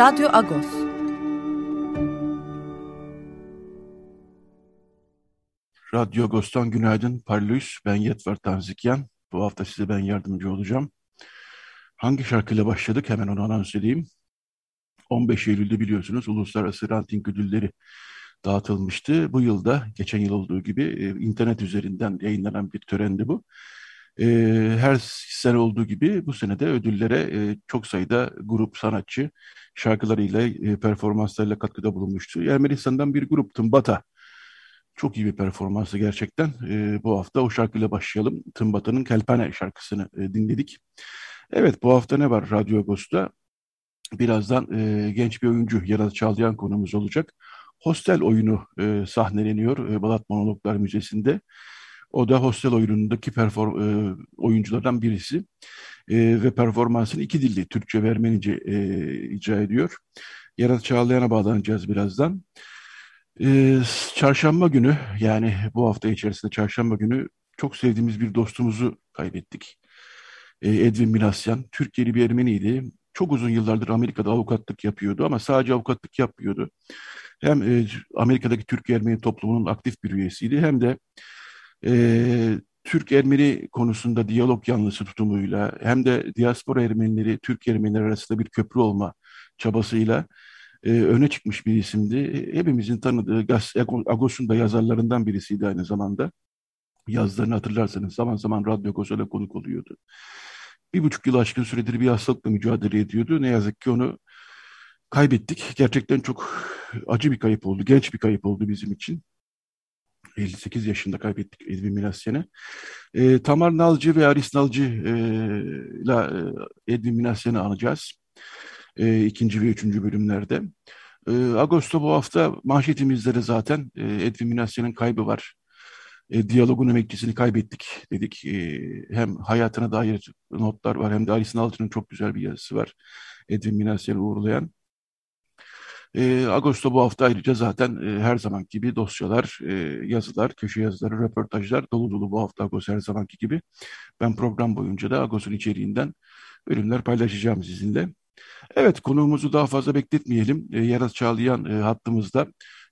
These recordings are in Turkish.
Radyo Agos. Radyo Agos'tan günaydın. Parlus, ben Yetver Tanzikyan. Bu hafta size ben yardımcı olacağım. Hangi şarkıyla başladık hemen onu anons edeyim. 15 Eylül'de biliyorsunuz Uluslararası Ranting Ödülleri dağıtılmıştı. Bu yılda geçen yıl olduğu gibi e, internet üzerinden yayınlanan bir törendi bu. E, her sene olduğu gibi bu sene de ödüllere e, çok sayıda grup, sanatçı şarkılarıyla, e, performanslarıyla katkıda bulunmuştu. Ermenistan'dan bir grup Tımbata. Çok iyi bir performansı gerçekten. E, bu hafta o şarkıyla başlayalım. Tımbata'nın Kelpane şarkısını e, dinledik. Evet bu hafta ne var Radyo Agos'ta? Birazdan e, genç bir oyuncu Yarat Çağlayan konumuz olacak. Hostel oyunu e, sahneleniyor e, Balat Monologlar Müzesi'nde. O da hostel oyunundaki perform e, oyunculardan birisi e, ve performansını iki dilli Türkçe ve Ermenice e, icra ediyor. Yarat Çağlayan'a bağlanacağız birazdan. E, çarşamba günü yani bu hafta içerisinde çarşamba günü çok sevdiğimiz bir dostumuzu kaybettik. E, Edwin Minasyan, Türkiye'li bir Ermeniydi. Çok uzun yıllardır Amerika'da avukatlık yapıyordu ama sadece avukatlık yapmıyordu. Hem e, Amerika'daki Türk Ermeni toplumunun aktif bir üyesiydi hem de e, Türk-Ermeni konusunda diyalog yanlısı tutumuyla hem de diaspora Ermenileri, Türk Ermenileri arasında bir köprü olma çabasıyla e, öne çıkmış bir isimdi. Hepimizin tanıdığı Agos'un da yazarlarından birisiydi aynı zamanda. Yazlarını hatırlarsanız zaman zaman Radyo Agos'a konuk oluyordu. Bir buçuk yıl aşkın süredir bir hastalıkla mücadele ediyordu. Ne yazık ki onu kaybettik. Gerçekten çok acı bir kayıp oldu, genç bir kayıp oldu bizim için. 58 yaşında kaybettik Edwin Minasyen'i. E, Tamar Nalcı ve Aris Nalcı e, ile Edwin Minasyen'i anacağız. E, ikinci ve üçüncü bölümlerde. E, Ağustos bu hafta manşetimizde de zaten e, Edwin Minasyen'in kaybı var. E, diyalogun emekçisini kaybettik dedik. E, hem hayatına dair notlar var hem de Aris Nalcı'nın çok güzel bir yazısı var. Edwin Minasyen'i uğurlayan. E, Ağustos bu hafta ayrıca zaten e, her zaman gibi dosyalar, e, yazılar, köşe yazıları, röportajlar dolu dolu bu hafta Agos her zamanki gibi. Ben program boyunca da Agos'un içeriğinden bölümler paylaşacağım sizinle. Evet konuğumuzu daha fazla bekletmeyelim. E, Yaras Çağlayan e, hattımızda.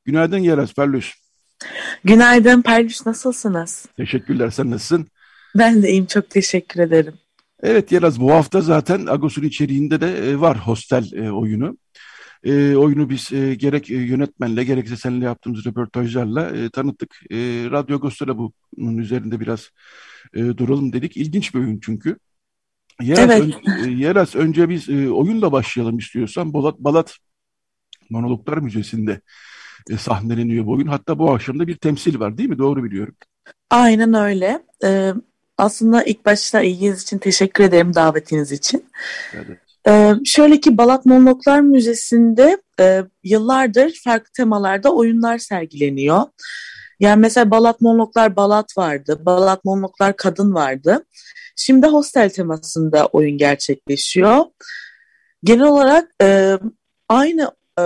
Günaydın Yaras Perlüs. Günaydın Perlüs nasılsınız? Teşekkürler sen nasılsın? Ben de iyiyim çok teşekkür ederim. Evet Yaras bu hafta zaten Agos'un içeriğinde de var hostel oyunu e, oyunu biz e, gerek e, yönetmenle gerekse seninle yaptığımız röportajlarla e, tanıttık. E, Radyo Agos'ta da bunun üzerinde biraz e, duralım dedik. İlginç bir oyun çünkü. Yeras, evet. ön, e, Yeras önce biz e, oyunla başlayalım istiyorsan. Balat, Balat Monologlar Müzesi'nde e, sahneleniyor bu oyun. Hatta bu akşam da bir temsil var değil mi? Doğru biliyorum. Aynen öyle. Ee, aslında ilk başta ilginiz için teşekkür ederim davetiniz için. Evet. Ee, şöyle ki Balat Monologlar Müzesi'nde e, yıllardır farklı temalarda oyunlar sergileniyor. Yani mesela Balat Monologlar Balat vardı, Balat Monologlar Kadın vardı. Şimdi hostel temasında oyun gerçekleşiyor. Genel olarak e, aynı e,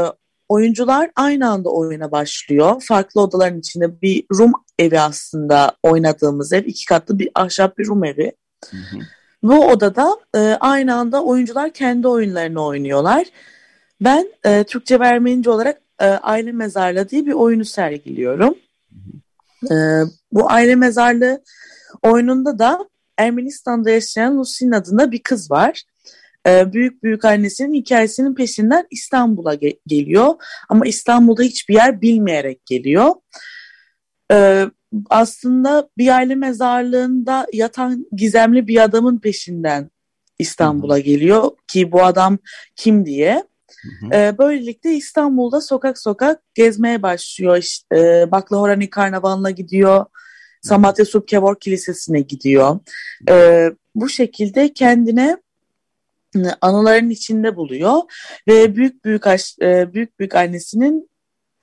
oyuncular aynı anda oyuna başlıyor. Farklı odaların içinde bir Rum evi aslında oynadığımız ev. iki katlı bir ahşap bir Rum evi. Hı hı. Bu odada e, aynı anda oyuncular kendi oyunlarını oynuyorlar. Ben e, Türkçe ve olarak e, Aile Mezarlığı diye bir oyunu sergiliyorum. E, bu Aile Mezarlığı oyununda da Ermenistan'da yaşayan Lusin adında bir kız var. E, büyük büyük annesinin hikayesinin peşinden İstanbul'a ge- geliyor. Ama İstanbul'da hiçbir yer bilmeyerek geliyor. E, aslında bir aile mezarlığında yatan gizemli bir adamın peşinden İstanbul'a geliyor ki bu adam kim diye. Ee, böylelikle İstanbul'da sokak sokak gezmeye başlıyor. İşte, e, Baklahorani Karnavalı'na gidiyor. Samatya Subkevor Kilisesi'ne gidiyor. Ee, bu şekilde kendine anıların içinde buluyor ve büyük büyük aş, e, büyük büyük annesinin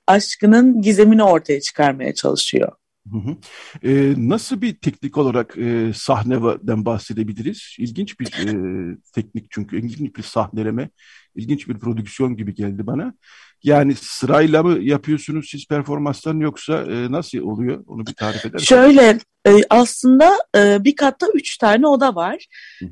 aşkının gizemini ortaya çıkarmaya çalışıyor. Hı hı. Ee, nasıl bir teknik olarak e, sahneden bahsedebiliriz? İlginç bir e, teknik çünkü ilginç bir sahneleme, ilginç bir prodüksiyon gibi geldi bana. Yani sırayla mı yapıyorsunuz siz performanslarını yoksa e, nasıl oluyor? Onu bir tarif eder Şöyle e, aslında e, bir katta üç tane oda var.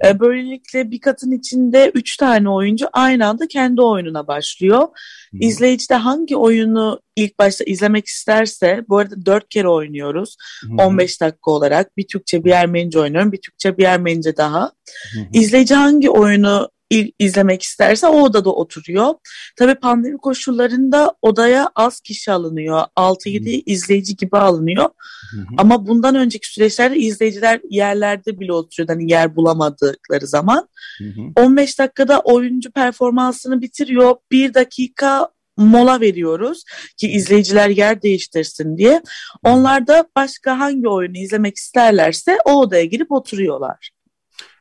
E, böylelikle bir katın içinde üç tane oyuncu aynı anda kendi oyununa başlıyor. Hı. İzleyici de hangi oyunu ilk başta izlemek isterse, bu arada dört kere oynuyoruz. Hı. 15 dakika olarak bir Türkçe bir Ermenice oynuyorum, bir Türkçe bir Ermenice daha. Hı. İzleyici hangi oyunu izlemek isterse o odada oturuyor. Tabii pandemi koşullarında odaya az kişi alınıyor. 6-7 izleyici gibi alınıyor. Hı hı. Ama bundan önceki süreçlerde izleyiciler yerlerde bile oturuyor. Hani yer bulamadıkları zaman. Hı hı. 15 dakikada oyuncu performansını bitiriyor. Bir dakika mola veriyoruz ki izleyiciler yer değiştirsin diye. Onlar da başka hangi oyunu izlemek isterlerse o odaya girip oturuyorlar.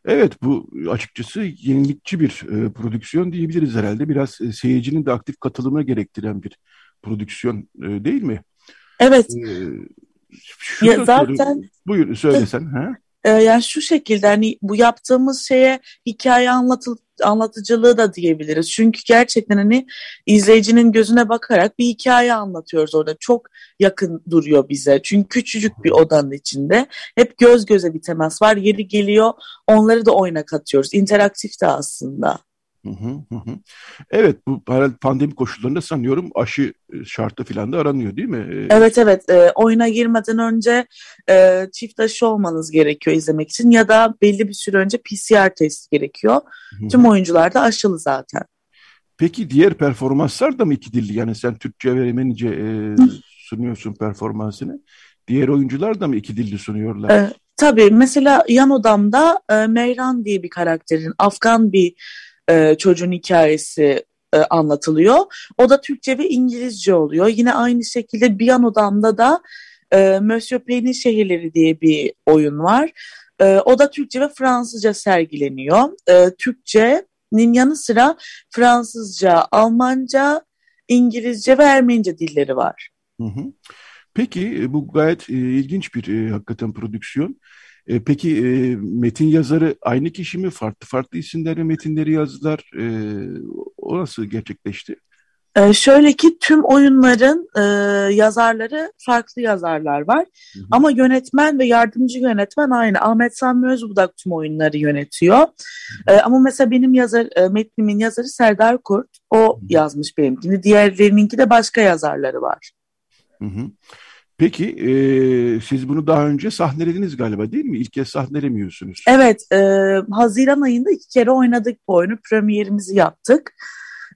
Evet bu açıkçası yenilikçi bir e, prodüksiyon diyebiliriz herhalde. Biraz e, seyircinin de aktif katılımı gerektiren bir prodüksiyon e, değil mi? Evet. E, ya zaten buyur söylesen. ha? E, yani şu şekilde hani bu yaptığımız şeye hikaye anlatıl anlatıcılığı da diyebiliriz. Çünkü gerçekten hani izleyicinin gözüne bakarak bir hikaye anlatıyoruz orada. Çok yakın duruyor bize. Çünkü küçücük bir odanın içinde hep göz göze bir temas var. Yeri geliyor onları da oyuna katıyoruz. İnteraktif de aslında. Evet bu pandemi koşullarında sanıyorum aşı e, şartı falan da aranıyor değil mi? E, evet evet e, oyuna girmeden önce e, çift aşı olmanız gerekiyor izlemek için ya da belli bir süre önce PCR testi gerekiyor. Hı-hı. Tüm oyuncular da aşılı zaten. Peki diğer performanslar da mı iki dilli? Yani sen Türkçe ve Ermenice e, sunuyorsun performansını. Diğer oyuncular da mı iki dilli sunuyorlar? E, tabii mesela yan odamda e, Meyran diye bir karakterin Afgan bir e, çocuğun hikayesi e, anlatılıyor. O da Türkçe ve İngilizce oluyor. Yine aynı şekilde bir an odamda da e, Monsieur Payne'in Şehirleri diye bir oyun var. E, o da Türkçe ve Fransızca sergileniyor. E, Türkçe'nin yanı sıra Fransızca, Almanca, İngilizce ve Ermenice dilleri var. Hı hı. Peki e, bu gayet e, ilginç bir e, hakikaten prodüksiyon. E, peki e, metin yazarı aynı kişi mi? Farklı farklı isimlerle metinleri yazdılar. E, o nasıl gerçekleşti? Ee, şöyle ki tüm oyunların e, yazarları farklı yazarlar var. Hı hı. Ama yönetmen ve yardımcı yönetmen aynı. Ahmet Sami Özbudak tüm oyunları yönetiyor. E, ama mesela benim yazar e, metnimin yazarı Serdar Kurt. O hı hı. yazmış benimkini. Diğerlerininki de başka yazarları var. Hı hı. Peki e, siz bunu daha önce sahnelediniz galiba değil mi? İlk kez sahnelemiyorsunuz. Evet, e, Haziran ayında iki kere oynadık bu oyunu. Premierimizi yaptık.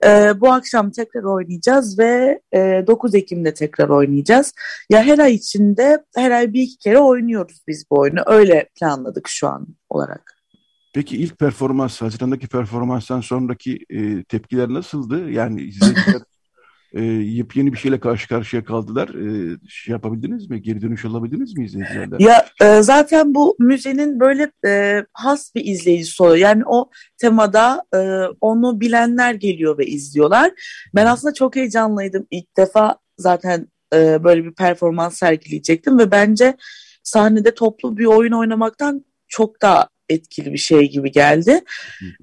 E, bu akşam tekrar oynayacağız ve e, 9 Ekim'de tekrar oynayacağız. Ya her ay içinde her ay bir iki kere oynuyoruz biz bu oyunu. Öyle planladık şu an olarak. Peki ilk performans, Haziran'daki performanstan sonraki e, tepkiler nasıldı? Yani izleyiciler e, yepyeni bir şeyle karşı karşıya kaldılar. E, şey yapabildiniz mi? Geri dönüş alabildiniz mi izleyicilerden? Ya e, zaten bu müzenin böyle e, has bir izleyicisi oluyor. Yani o temada e, onu bilenler geliyor ve izliyorlar. Ben aslında çok heyecanlıydım. İlk defa zaten e, böyle bir performans sergileyecektim ve bence sahnede toplu bir oyun oynamaktan çok daha etkili bir şey gibi geldi.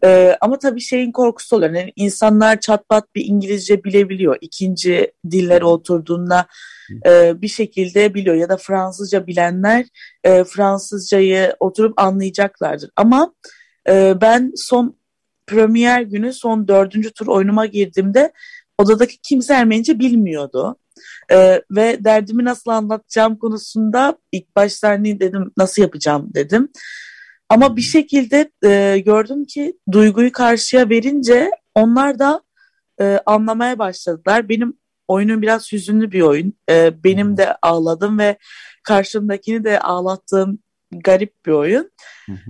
Ee, ama tabii şeyin korkusu oluyor. Yani insanlar çatpat bir İngilizce bilebiliyor. İkinci dillere oturduğunda e, bir şekilde biliyor. Ya da Fransızca bilenler e, Fransızcayı oturup anlayacaklardır. Ama e, ben son premier günü son dördüncü tur oyunuma girdiğimde odadaki kimse Ermenice bilmiyordu. Ee, ve derdimi nasıl anlatacağım konusunda ilk başta hani dedim nasıl yapacağım dedim. Ama bir şekilde e, gördüm ki duyguyu karşıya verince onlar da e, anlamaya başladılar. Benim oyunum biraz hüzünlü bir oyun. E, benim de ağladım ve karşımdakini de ağlattığım garip bir oyun.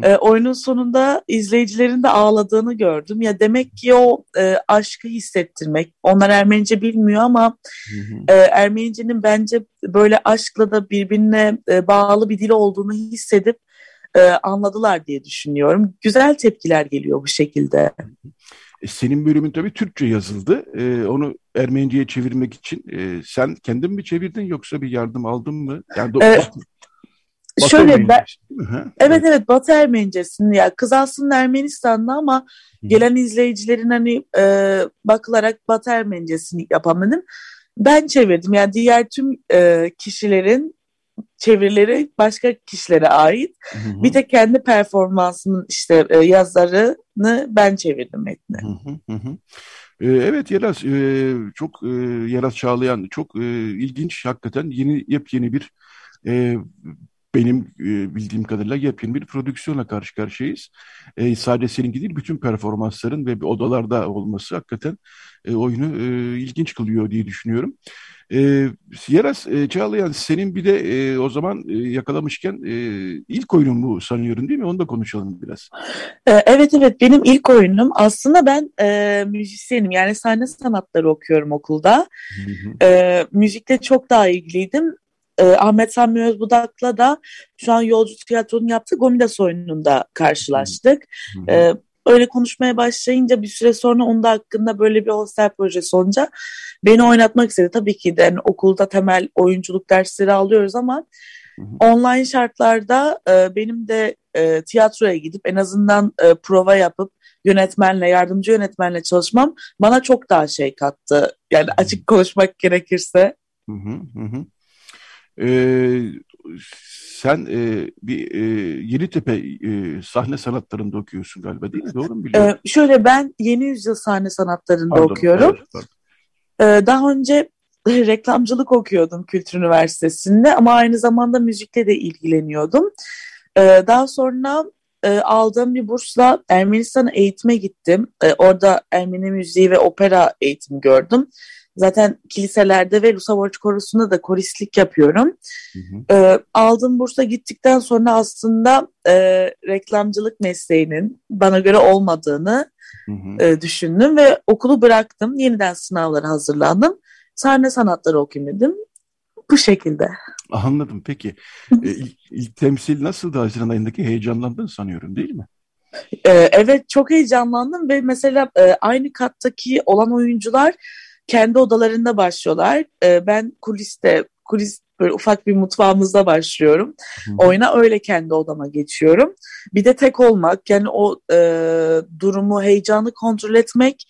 E, oyunun sonunda izleyicilerin de ağladığını gördüm. Ya demek ki o e, aşkı hissettirmek. Onlar Ermenice bilmiyor ama e, Ermenice'nin bence böyle aşkla da birbirine e, bağlı bir dil olduğunu hissedip e, anladılar diye düşünüyorum. Güzel tepkiler geliyor bu şekilde. E, senin bölümün tabii Türkçe yazıldı. Ee, onu Ermenice'ye çevirmek için e, sen kendin mi çevirdin yoksa bir yardım aldın mı? Yani ee, Batı şöyle ben, evet evet Batı Ermenicesini ya kız aslında Ermenistan'da ama gelen izleyicilerin hani e, bakılarak Batı Ermenicesini yapamadım. Ben çevirdim yani diğer tüm e, kişilerin çevirileri başka kişilere ait. Hı hı. Bir de kendi performansımın işte e, yazarını ben çevirdim metni. Hı hı hı. Ee, evet Yeraz e, çok e, Yeraz Çağlayan çok e, ilginç hakikaten yeni yepyeni bir benim bildiğim kadarıyla yepyeni bir prodüksiyona karşı karşıyayız. sadece seninki değil bütün performansların ve odalarda olması hakikaten oyunu ilginç kılıyor diye düşünüyorum. E, Yaras e, Çağlayan senin bir de e, o zaman e, yakalamışken e, ilk oyunun bu sanıyorum değil mi? Onu da konuşalım biraz. E, evet evet benim ilk oyunum. Aslında ben e, müzisyenim yani sahne sanatları okuyorum okulda. Hı hı. E, müzikle çok daha ilgiliydim. E, Ahmet Sami Özbudak'la da şu an Yolcu Tiyatro'nun yaptığı Gomidas oyununda karşılaştık. Hı hı. E, öyle konuşmaya başlayınca bir süre sonra onun da hakkında böyle bir hostel projesi olunca beni oynatmak istedi. Tabii ki de yani okulda temel oyunculuk dersleri alıyoruz ama hı hı. online şartlarda e, benim de e, tiyatroya gidip en azından e, prova yapıp yönetmenle, yardımcı yönetmenle çalışmam bana çok daha şey kattı. Yani açık konuşmak gerekirse. Hı hı hı. Ee, sen e, bir e, Yeditepe e, sahne sanatlarında okuyorsun galiba değil mi? Doğru mu biliyorum? Ee, şöyle ben Yeni Yüzyıl sahne sanatlarında pardon, okuyorum. Evet, Ee, daha önce reklamcılık okuyordum Kültür Üniversitesi'nde ama aynı zamanda müzikle de ilgileniyordum. Ee, daha sonra e, aldığım bir bursla Ermenistan'a eğitime gittim. E, orada Ermeni müziği ve opera eğitimi gördüm. Zaten kiliselerde ve Lusavoç Korosu'nda da koristlik yapıyorum. Hı hı. E, aldığım bursa gittikten sonra aslında e, reklamcılık mesleğinin bana göre olmadığını hı hı. E, düşündüm ve okulu bıraktım. Yeniden sınavlara hazırlandım. Sahne sanatları okuyayım Bu şekilde. Anladım peki. e, ilk, ilk temsil nasıldı Haziran ayındaki heyecanlandın sanıyorum değil mi? E, evet çok heyecanlandım ve mesela e, aynı kattaki olan oyuncular kendi odalarında başlıyorlar. E, ben kuliste, kulis böyle ufak bir mutfağımızda başlıyorum. Hı. Oyuna öyle kendi odama geçiyorum. Bir de tek olmak yani o e, durumu, heyecanı kontrol etmek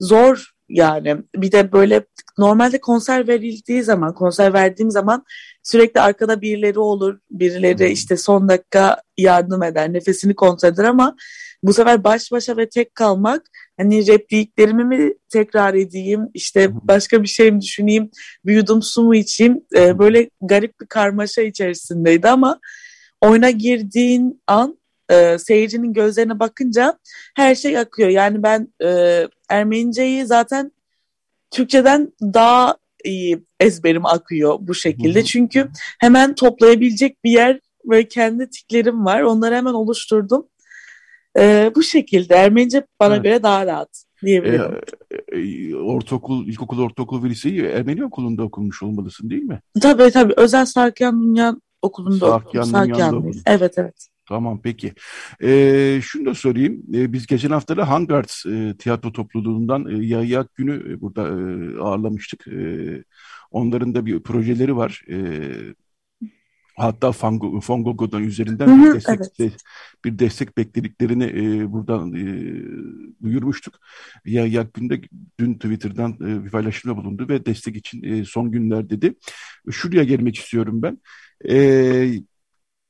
zor yani. Bir de böyle normalde konser verildiği zaman, konser verdiğim zaman sürekli arkada birileri olur. Birileri işte son dakika yardım eder, nefesini kontrol eder ama bu sefer baş başa ve tek kalmak hani repliklerimi mi tekrar edeyim işte başka bir şey mi düşüneyim bir yudum su mu içeyim e, böyle garip bir karmaşa içerisindeydi ama oyuna girdiğin an e, seyircinin gözlerine bakınca her şey akıyor. Yani ben e, Ermeniceyi zaten Türkçeden daha iyi ezberim akıyor bu şekilde. Çünkü hemen toplayabilecek bir yer ve kendi tiklerim var. Onları hemen oluşturdum. E, bu şekilde Ermenice bana evet. göre daha rahat diyebilirim. E, e, ortaokul, ilkokul, ortaokul ve liseyi Ermeni okulunda okumuş olmalısın değil mi? Tabii tabii. Özel Sarkyan Dünya Okulu'nda Sarkyan okudum. Sarkyan Evet evet. Tamam peki. Ee, şunu da sorayım. Ee, biz geçen hafta da Hangarts e, tiyatro topluluğundan e, Yahya Günü e, burada e, ağırlamıştık. E, onların da bir projeleri var. E, hatta Fango, Fongogo'dan üzerinden bir, destek, evet. bir destek beklediklerini e, buradan e, duyurmuştuk. Ya Yakgün'de dün Twitter'dan e, bir paylaşımda bulundu ve destek için e, son günler dedi. Şuraya gelmek istiyorum ben. E,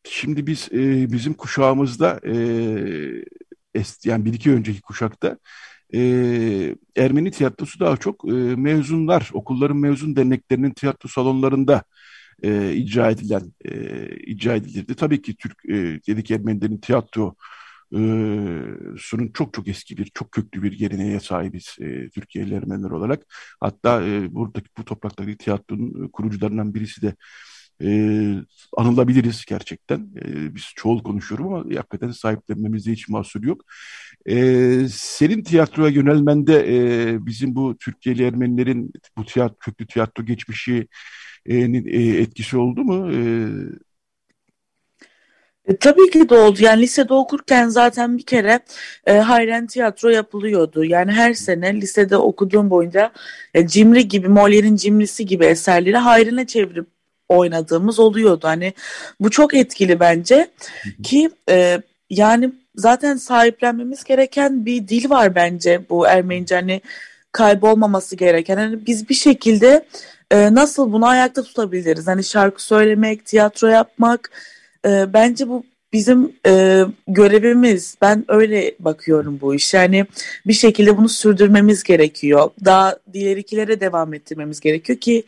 şimdi biz e, bizim kuşağımızda e, es, yani bir iki önceki kuşakta e, Ermeni tiyatrosu daha çok e, mezunlar, okulların mezun derneklerinin tiyatro salonlarında e, icra edilen e, icra edilirdi. Tabii ki Türk e, dedik Ermenilerin tiyatro e, sunun çok çok eski bir, çok köklü bir geleneğe sahibiz e, Türkiye'li Ermeniler olarak. Hatta e, buradaki bu topraktaki tiyatronun kurucularından birisi de e, anılabiliriz gerçekten. E, biz çoğul konuşuyorum ama hakikaten sahiplenmemizde hiç mahsur yok. E, senin tiyatroya yönelmende e, bizim bu Türkiye'li Ermenilerin bu tiyatro, köklü tiyatro geçmişi e, etkisi oldu mu? E, tabii ki de oldu. Yani lisede okurken zaten bir kere e, Hayren tiyatro yapılıyordu. Yani her sene lisede okuduğum boyunca e, Cimri gibi, Molière'in Cimrisi gibi eserleri Hayren'e çevirip oynadığımız oluyordu. Hani bu çok etkili bence ki e, yani zaten sahiplenmemiz gereken bir dil var bence bu Ermenice hani kaybolmaması gereken. Hani biz bir şekilde e, nasıl bunu ayakta tutabiliriz? Hani şarkı söylemek, tiyatro yapmak e, bence bu bizim e, görevimiz. Ben öyle bakıyorum bu iş. Yani bir şekilde bunu sürdürmemiz gerekiyor. Daha diğer devam ettirmemiz gerekiyor ki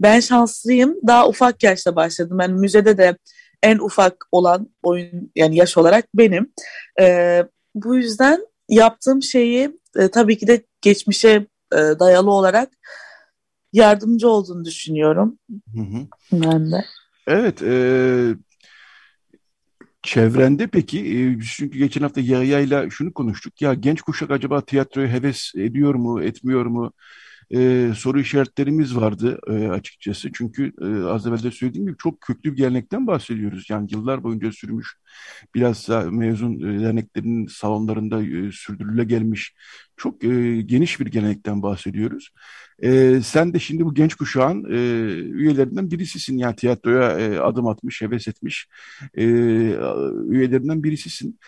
ben şanslıyım. Daha ufak yaşta başladım. Ben müzede de en ufak olan oyun yani yaş olarak benim. E, bu yüzden yaptığım şeyi e, tabii ki de geçmişe e, dayalı olarak yardımcı olduğunu düşünüyorum. Hı hı. Ben de. Evet. E, çevrende peki, e, çünkü geçen hafta Yahya şunu konuştuk. Ya genç kuşak acaba tiyatroya heves ediyor mu, etmiyor mu? E, soru işaretlerimiz vardı e, açıkçası. Çünkü e, az evvel de söylediğim gibi çok köklü bir gelenekten bahsediyoruz. Yani yıllar boyunca sürmüş, biraz mezun e, derneklerinin salonlarında e, sürdürüle gelmiş çok e, geniş bir gelenekten bahsediyoruz. E, sen de şimdi bu genç kuşağın e, üyelerinden birisisin. Yani tiyatroya e, adım atmış, heves etmiş e, üyelerinden birisisin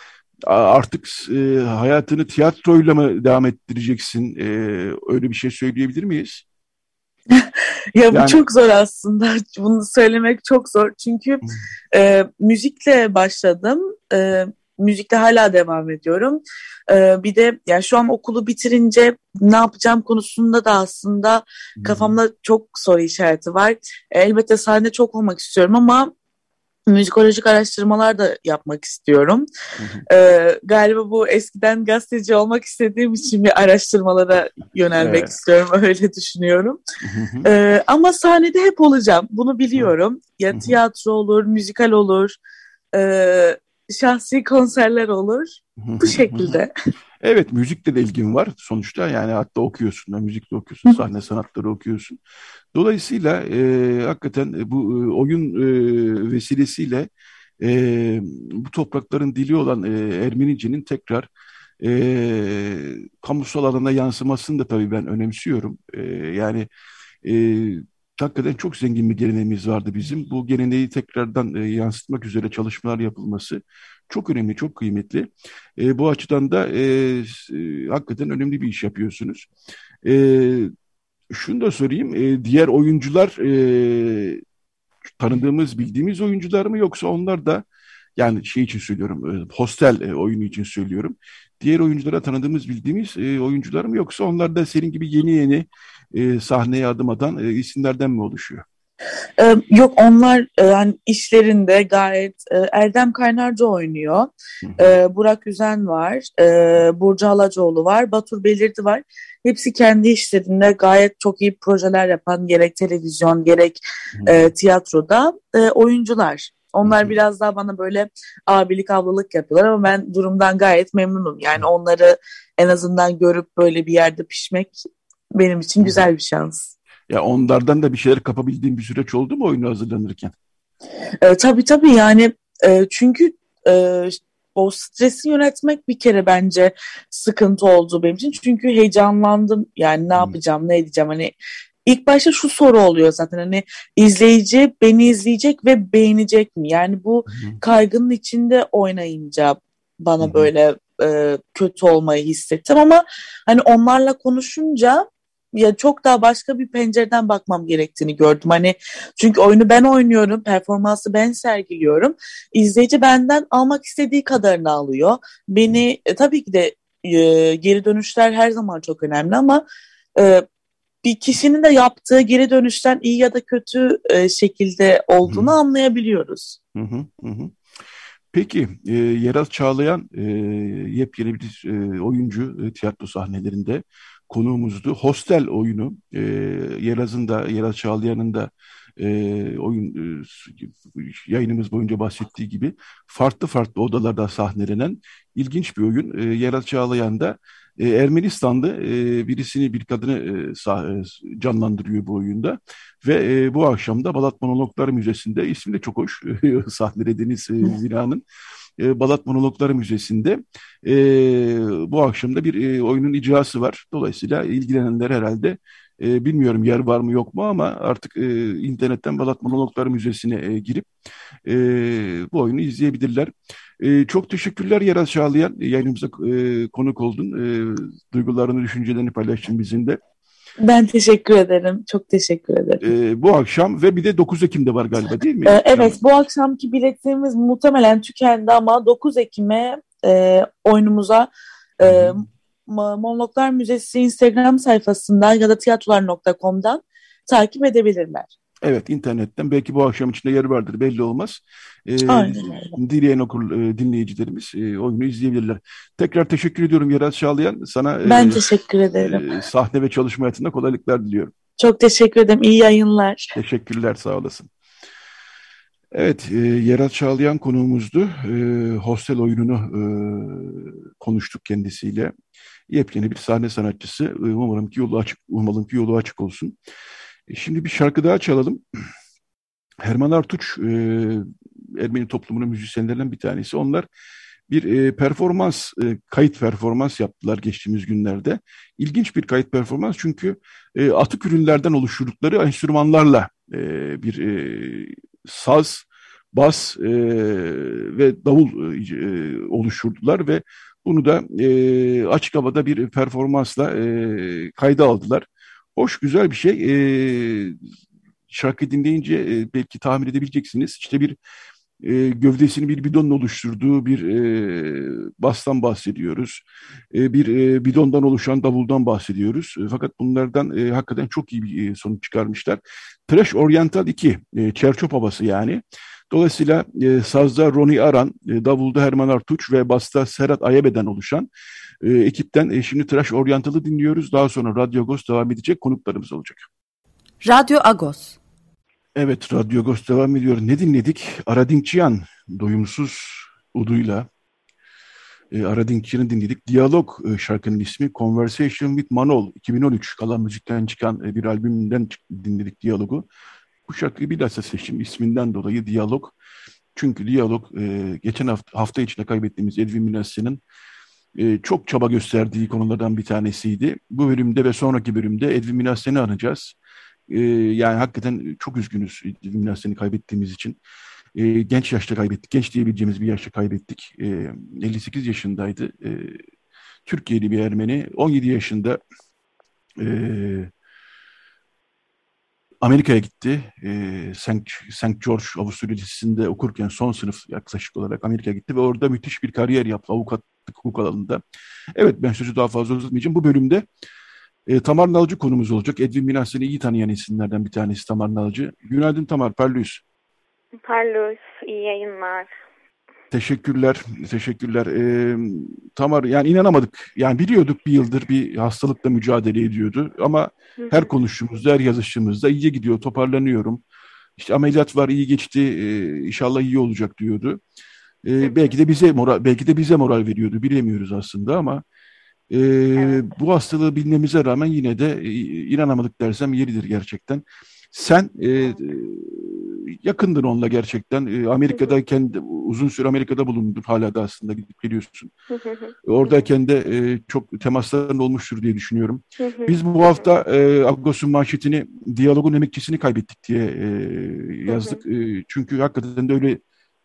artık e, hayatını tiyatroyla mı devam ettireceksin? E, öyle bir şey söyleyebilir miyiz? ya bu çok zor aslında. Bunu söylemek çok zor. Çünkü e, müzikle başladım. E, müzikte hala devam ediyorum. E, bir de yani şu an okulu bitirince ne yapacağım konusunda da aslında kafamda çok soru işareti var. Elbette sahne çok olmak istiyorum ama müzikolojik araştırmalar da yapmak istiyorum. Ee, galiba bu eskiden gazeteci olmak istediğim için bir araştırmalara yönelmek evet. istiyorum. Öyle düşünüyorum. ee, ama sahnede hep olacağım. Bunu biliyorum. Ya tiyatro olur, müzikal olur, e, şahsi konserler olur. Bu şekilde. Evet müzikle de ilgin var sonuçta yani hatta okuyorsun da müzikle okuyorsun sahne sanatları okuyorsun. Dolayısıyla e, hakikaten bu e, oyun e, vesilesiyle e, bu toprakların dili olan e, Ermenice'nin tekrar e, kamusal alana yansımasını da tabii ben önemsiyorum. E, yani e, hakikaten çok zengin bir geleneğimiz vardı bizim. Bu geleneği tekrardan e, yansıtmak üzere çalışmalar yapılması çok önemli, çok kıymetli. E, bu açıdan da e, e, hakikaten önemli bir iş yapıyorsunuz. E, şunu da sorayım, e, diğer oyuncular e, tanıdığımız, bildiğimiz oyuncular mı yoksa onlar da yani şey için söylüyorum, e, hostel e, oyunu için söylüyorum. Diğer oyunculara tanıdığımız, bildiğimiz e, oyuncular mı yoksa onlar da senin gibi yeni yeni sahneye adım atan isimlerden mi oluşuyor? Yok onlar yani işlerinde gayet Erdem Kaynarca oynuyor. Ee, Burak Üzen var. Burcu Alacoğlu var. Batur Belirdi var. Hepsi kendi işlerinde gayet çok iyi projeler yapan gerek televizyon gerek e, tiyatroda e, oyuncular. Onlar biraz daha bana böyle abilik ablalık yapıyorlar ama ben durumdan gayet memnunum. Yani onları en azından görüp böyle bir yerde pişmek benim için güzel bir şans. Ya onlardan da bir şeyler kapabildiğin bir süreç oldu mu oyunu hazırlanırken? E, tabii tabii yani e, çünkü e, o stresi yönetmek bir kere bence sıkıntı oldu benim için. Çünkü heyecanlandım. Yani ne yapacağım ne edeceğim? Hani ilk başta şu soru oluyor zaten. Hani izleyici beni izleyecek ve beğenecek mi? Yani bu kaygının içinde oynayınca bana böyle e, kötü olmayı hissettim. Ama hani onlarla konuşunca ya çok daha başka bir pencereden bakmam gerektiğini gördüm. Hani çünkü oyunu ben oynuyorum, performansı ben sergiliyorum. İzleyici benden almak istediği kadarını alıyor. Beni e, tabii ki de e, geri dönüşler her zaman çok önemli ama e, bir kişinin de yaptığı geri dönüşten iyi ya da kötü e, şekilde olduğunu hı. anlayabiliyoruz. Hı hı hı. Peki, e, Yerel Çağlayan e, yepyeni bir e, oyuncu e, tiyatro sahnelerinde konuğumuzdu. Hostel oyunu e, Yeraz'ın da Yeraz Çağlayan'ın da e, oyun e, yayınımız boyunca bahsettiği gibi farklı farklı odalarda sahnelenen ilginç bir oyun. E, Yerat Çağlayan da e, Ermenistan'da e, birisini bir kadını e, sah, e, canlandırıyor bu oyunda ve e, bu akşam da Balat Monologlar Müzesi'nde ismi de çok hoş sahnede Deniz e, Zina'nın e, Balat Monologlar Müzesi'nde e, bu akşam da bir e, oyunun icrası var. Dolayısıyla ilgilenenler herhalde e, bilmiyorum yer var mı yok mu ama artık e, internetten Balat Monologlar Müzesi'ne e, girip e, bu oyunu izleyebilirler. E, çok teşekkürler Yaraz Çağlayan. Yayınımıza e, konuk oldun. E, duygularını, düşüncelerini paylaştın bizimle. Ben teşekkür ederim. Çok teşekkür ederim. Ee, bu akşam ve bir de 9 Ekim'de var galiba değil mi? Ee, evet bu akşamki biletlerimiz muhtemelen tükendi ama 9 Ekim'e e, oyunumuza e, Monologlar Müzesi Instagram sayfasından ya da tiyatrolar.com'dan takip edebilirler. Evet internetten belki bu akşam içinde yer vardır belli olmaz. Ee, Aynen Dileyen okur e, dinleyicilerimiz e, oyunu izleyebilirler. Tekrar teşekkür ediyorum Yerat Çağlayan. Sana ben e, teşekkür ederim. E, sahne ve çalışma hayatında kolaylıklar diliyorum. Çok teşekkür ederim. İyi yayınlar. Teşekkürler sağ olasın. Evet, e, Yerat Çağlayan konuğumuzdu. E, hostel oyununu e, konuştuk kendisiyle. Yepyeni bir sahne sanatçısı. E, umarım ki yolu açık, umalım ki yolu açık olsun. E, şimdi bir şarkı daha çalalım. Herman Artuç, e, Ermeni toplumunun müzisyenlerinden bir tanesi. Onlar bir e, performans, e, kayıt performans yaptılar geçtiğimiz günlerde. İlginç bir kayıt performans çünkü e, atık ürünlerden oluşturdukları enstrümanlarla e, bir e, saz, bas e, ve davul e, oluşturdular ve bunu da e, açık havada bir performansla e, kayda aldılar. Hoş, güzel bir şey. E, şarkı dinleyince e, belki tahmin edebileceksiniz. İşte bir e, gövdesini bir bidonla oluşturduğu bir e, bastan bahsediyoruz. E, bir e, bidondan oluşan davuldan bahsediyoruz. E, fakat bunlardan e, hakikaten çok iyi bir e, sonuç çıkarmışlar. Trash Oriental 2, e, Çerçop havası yani. Dolayısıyla e, sazda Ronnie Aran, e, davulda Herman Artuç ve basta Serhat Ayabe'den oluşan e, ekipten e, şimdi Trash Oriental'ı dinliyoruz. Daha sonra Radyo Agos devam edecek konuklarımız olacak. Radyo Agos. Evet, Radyo Agos devam ediyor. Ne dinledik? Aradinkçiyan, doyumsuz uduyla. E, Aradinkçiyan'ı dinledik. Diyalog e, şarkının ismi Conversation with Manol 2013 kalan müzikten çıkan e, bir albümden dinledik diyalogu. Bu şarkıyı bilhassa seçtim isminden dolayı diyalog. Çünkü diyalog e, geçen hafta, hafta içinde kaybettiğimiz Edwin Minassi'nin e, çok çaba gösterdiği konulardan bir tanesiydi. Bu bölümde ve sonraki bölümde Edwin Minassi'ni anacağız. E, yani hakikaten çok üzgünüz Edwin Minassi'ni kaybettiğimiz için. E, genç yaşta kaybettik. Genç diyebileceğimiz bir yaşta kaybettik. E, 58 yaşındaydı. E, Türkiye'li bir Ermeni. 17 yaşında e, Amerika'ya gitti. E, St. St. George Avusturya Lisesi'nde okurken son sınıf yaklaşık olarak Amerika'ya gitti ve orada müthiş bir kariyer yaptı avukatlık hukuk alanında. Evet ben sözü daha fazla uzatmayacağım. Bu bölümde e, Tamar Nalcı konumuz olacak. Edwin Minas'ını iyi tanıyan isimlerden bir tanesi Tamar Nalcı. Günaydın Tamar, Perlüs. Perlüs, iyi yayınlar. Teşekkürler, teşekkürler. Ee, Tamar yani inanamadık. Yani biliyorduk bir yıldır bir hastalıkla mücadele ediyordu ama her konuştuğumuzda, her yazıştığımızda iyiye gidiyor, toparlanıyorum. İşte ameliyat var, iyi geçti, ee, inşallah iyi olacak diyordu. Ee, belki de bize moral, belki de bize moral veriyordu, bilemiyoruz aslında ama e, evet. bu hastalığı bilmemize rağmen yine de e, inanamadık dersem yeridir gerçekten. Sen e, yakındın onunla gerçekten. E, Amerika'dayken de, uzun süre Amerika'da bulundun hala da aslında gidip geliyorsun. Oradayken de e, çok temasların olmuştur diye düşünüyorum. Biz bu hafta e, Agos'un manşetini diyalogun emekçisini kaybettik diye e, yazdık. E, çünkü hakikaten de öyle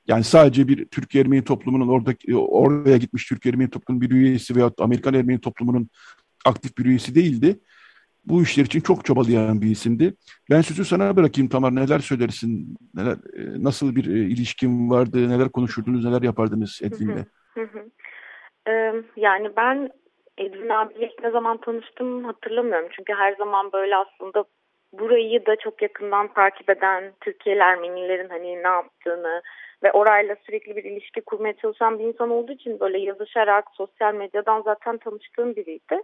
yani sadece bir Türk Ermeni toplumunun orada oraya gitmiş Türk Ermeni toplumunun bir üyesi veya Amerikan Ermeni toplumunun aktif bir üyesi değildi bu işler için çok çabalayan bir isimdi. Ben sözü sana bırakayım Tamar. Neler söylersin? Neler, e, nasıl bir e, ilişkin vardı? Neler konuşurdunuz? Neler yapardınız Edwin'le? yani ben Edwin abiyle ne zaman tanıştım hatırlamıyorum. Çünkü her zaman böyle aslında burayı da çok yakından takip eden Türkiye'li Ermenilerin hani ne yaptığını ve orayla sürekli bir ilişki kurmaya çalışan bir insan olduğu için böyle yazışarak sosyal medyadan zaten tanıştığım biriydi.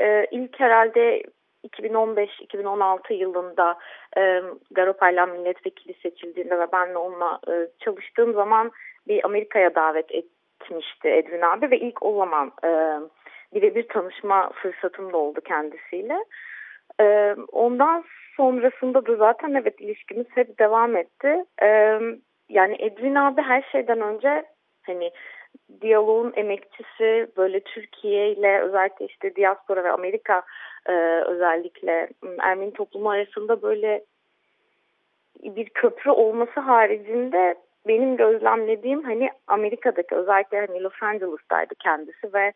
Ee, ilk herhalde 2015-2016 yılında e, Garopaylan milletvekili seçildiğinde ve ben de onunla e, çalıştığım zaman bir Amerika'ya davet etmişti Edwin abi ve ilk o zaman e, birebir tanışma fırsatım da oldu kendisiyle. E, ondan sonrasında da zaten evet ilişkimiz hep devam etti. E, yani Edwin abi her şeyden önce hani diyaloğun emekçisi böyle Türkiye ile özellikle işte diaspora ve Amerika e, özellikle Ermeni toplumu arasında böyle bir köprü olması haricinde benim gözlemlediğim hani Amerika'daki özellikle hani Los Angeles'taydı kendisi ve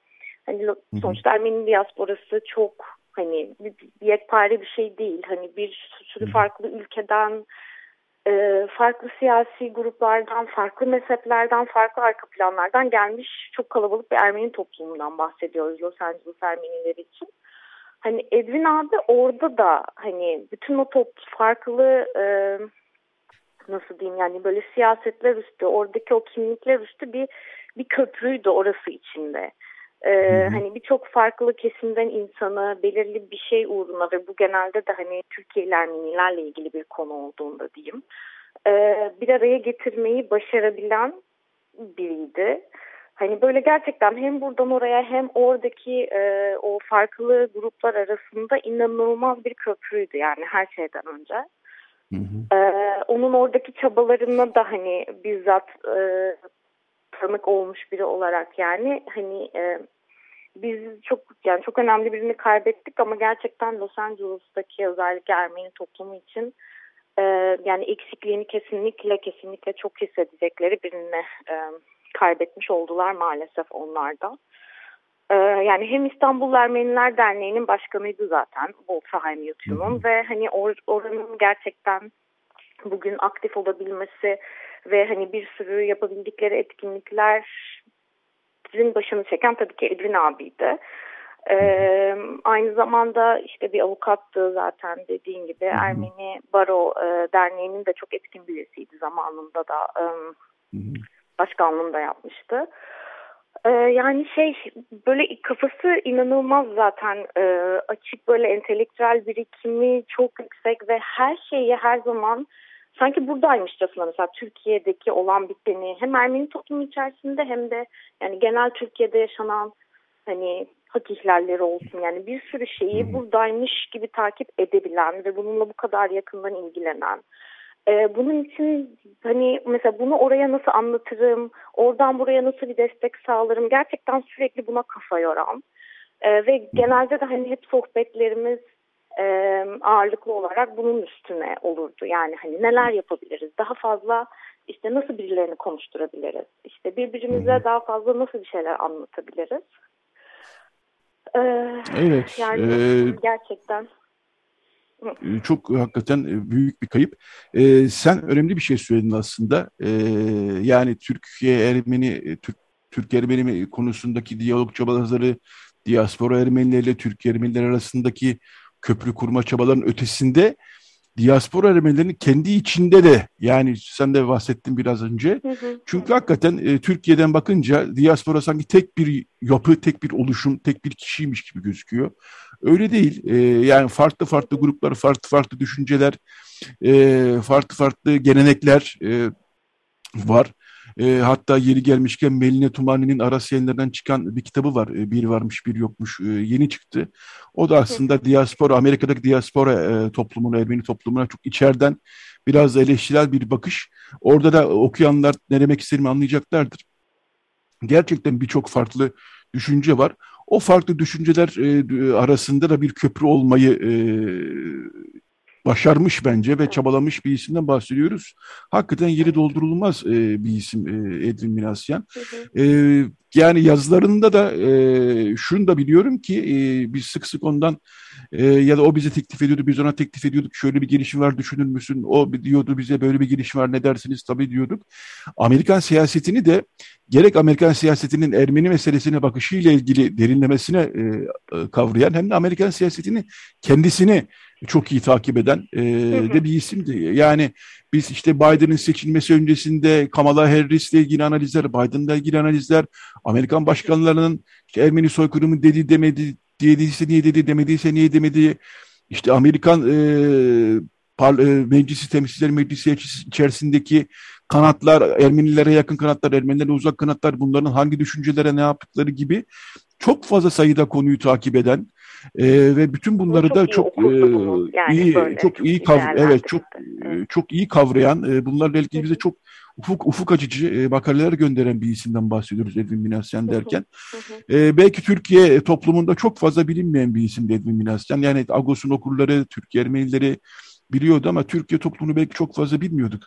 hani sonuçta Ermeni diasporası çok hani bir, yekpare bir şey değil. Hani bir sürü farklı ülkeden e, farklı siyasi gruplardan, farklı mezheplerden, farklı arka planlardan gelmiş çok kalabalık bir Ermeni toplumundan bahsediyoruz Los Angeles Ermenileri için. Hani Edwin abi orada da hani bütün o top farklı e, nasıl diyeyim yani böyle siyasetler üstü, oradaki o kimlikler üstü bir bir köprüydü orası içinde. Ee, hani birçok farklı kesimden insanı belirli bir şey uğruna ve bu genelde de hani Türkiye Ermenilerle ilgili bir konu olduğunda diyeyim e, bir araya getirmeyi başarabilen biriydi. Hani böyle gerçekten hem buradan oraya hem oradaki e, o farklı gruplar arasında inanılmaz bir köprüydü yani her şeyden önce. Hı hı. Ee, onun oradaki çabalarına da hani bizzat e, tanık olmuş biri olarak yani hani e, biz çok yani çok önemli birini kaybettik ama gerçekten Los Angeles'taki özellikle Ermeni toplumu için e, yani eksikliğini kesinlikle kesinlikle çok hissedecekleri birini e, kaybetmiş oldular maalesef onlar da. E, yani hem İstanbul Ermeniler Derneği'nin başkanıydı zaten Wolfram Yutu'nun ve hani or, oranın gerçekten bugün aktif olabilmesi ve hani bir sürü yapabildikleri etkinlikler bizim başını çeken tabii ki Edwin abiydi. Ee, aynı zamanda işte bir avukattı zaten dediğin gibi Ermeni Baro e, Derneği'nin de çok etkin bir üyesiydi zamanında da e, başkanlığını da yapmıştı. Ee, yani şey böyle kafası inanılmaz zaten e, açık böyle entelektüel birikimi çok yüksek ve her şeyi her zaman sanki buradaymışçasına mesela Türkiye'deki olan biteni hem Ermeni toplumu içerisinde hem de yani genel Türkiye'de yaşanan hani hak ihlalleri olsun. Yani bir sürü şeyi buradaymış gibi takip edebilen ve bununla bu kadar yakından ilgilenen. Ee, bunun için hani mesela bunu oraya nasıl anlatırım, oradan buraya nasıl bir destek sağlarım gerçekten sürekli buna kafa yoran. Ee, ve genelde de hani hep sohbetlerimiz e, ağırlıklı olarak bunun üstüne olurdu. Yani hani neler yapabiliriz, daha fazla işte nasıl birilerini konuşturabiliriz, işte birbirimize daha fazla nasıl bir şeyler anlatabiliriz. Ee, evet. Yani e, gerçekten. Çok hakikaten e, büyük bir kayıp. Ee, sen önemli bir şey söyledin aslında. Ee, yani Türkiye Ermeni, e, Türk, Türk Ermeni konusundaki diyalog çabaları, diaspora Ermenilerle Türk Ermeniler arasındaki köprü kurma çabalarının ötesinde diaspora Ermenilerinin kendi içinde de yani sen de bahsettin biraz önce. Hı hı. Çünkü hakikaten e, Türkiye'den bakınca diaspora sanki tek bir yapı, tek bir oluşum, tek bir kişiymiş gibi gözüküyor. Öyle değil. E, yani farklı farklı gruplar, farklı farklı düşünceler, e, farklı farklı gelenekler e, var. E, hatta yeri gelmişken Meline Tumani'nin Aras yayınlarından çıkan bir kitabı var. E, bir varmış bir yokmuş. E, yeni çıktı. O da aslında diaspora, Amerika'daki diaspora e, toplumuna, Ermeni toplumuna çok içeriden biraz eleştirel bir bakış. Orada da okuyanlar ne demek istediğimi anlayacaklardır. Gerçekten birçok farklı düşünce var. O farklı düşünceler e, arasında da bir köprü olmayı e, başarmış bence ve çabalamış bir isimden bahsediyoruz. Hakikaten yeri doldurulmaz e, bir isim e, Edwin Minasyan. E, yani yazılarında da e, şunu da biliyorum ki e, biz sık sık ondan e, ya da o bize teklif ediyordu, biz ona teklif ediyorduk. Şöyle bir girişim var düşünür müsün? O diyordu bize böyle bir girişim var ne dersiniz? Tabii diyorduk. Amerikan siyasetini de gerek Amerikan siyasetinin Ermeni meselesine bakışıyla ilgili derinlemesine e, e, kavrayan hem de Amerikan siyasetini kendisini çok iyi takip eden e, de bir isimdi. Yani biz işte Biden'ın seçilmesi öncesinde Kamala Harris'le ilgili analizler, Biden'la ilgili analizler, Amerikan başkanlarının işte Ermeni soykırımı dedi demedi, dediyse niye dedi, demediyse niye demedi, işte Amerikan e, par, e, Meclisi Temsilciler Meclisi içerisindeki kanatlar, Ermenilere yakın kanatlar, Ermenilere uzak kanatlar, bunların hangi düşüncelere ne yaptıkları gibi çok fazla sayıda konuyu takip eden e, ve bütün bunları çok da çok e, yani iyi çok iyi kav evet çok. Çok iyi kavrayan e, bunlarla ilgili bize çok ufuk ufuk açıcı e, makaleler gönderen bir isimden bahsediyoruz Edwin Minasyan derken. E, belki Türkiye toplumunda çok fazla bilinmeyen bir isim Edwin Minasyan. Yani Agos'un okurları, Türk Ermenileri biliyordu ama Türkiye toplumunu belki çok fazla bilmiyorduk.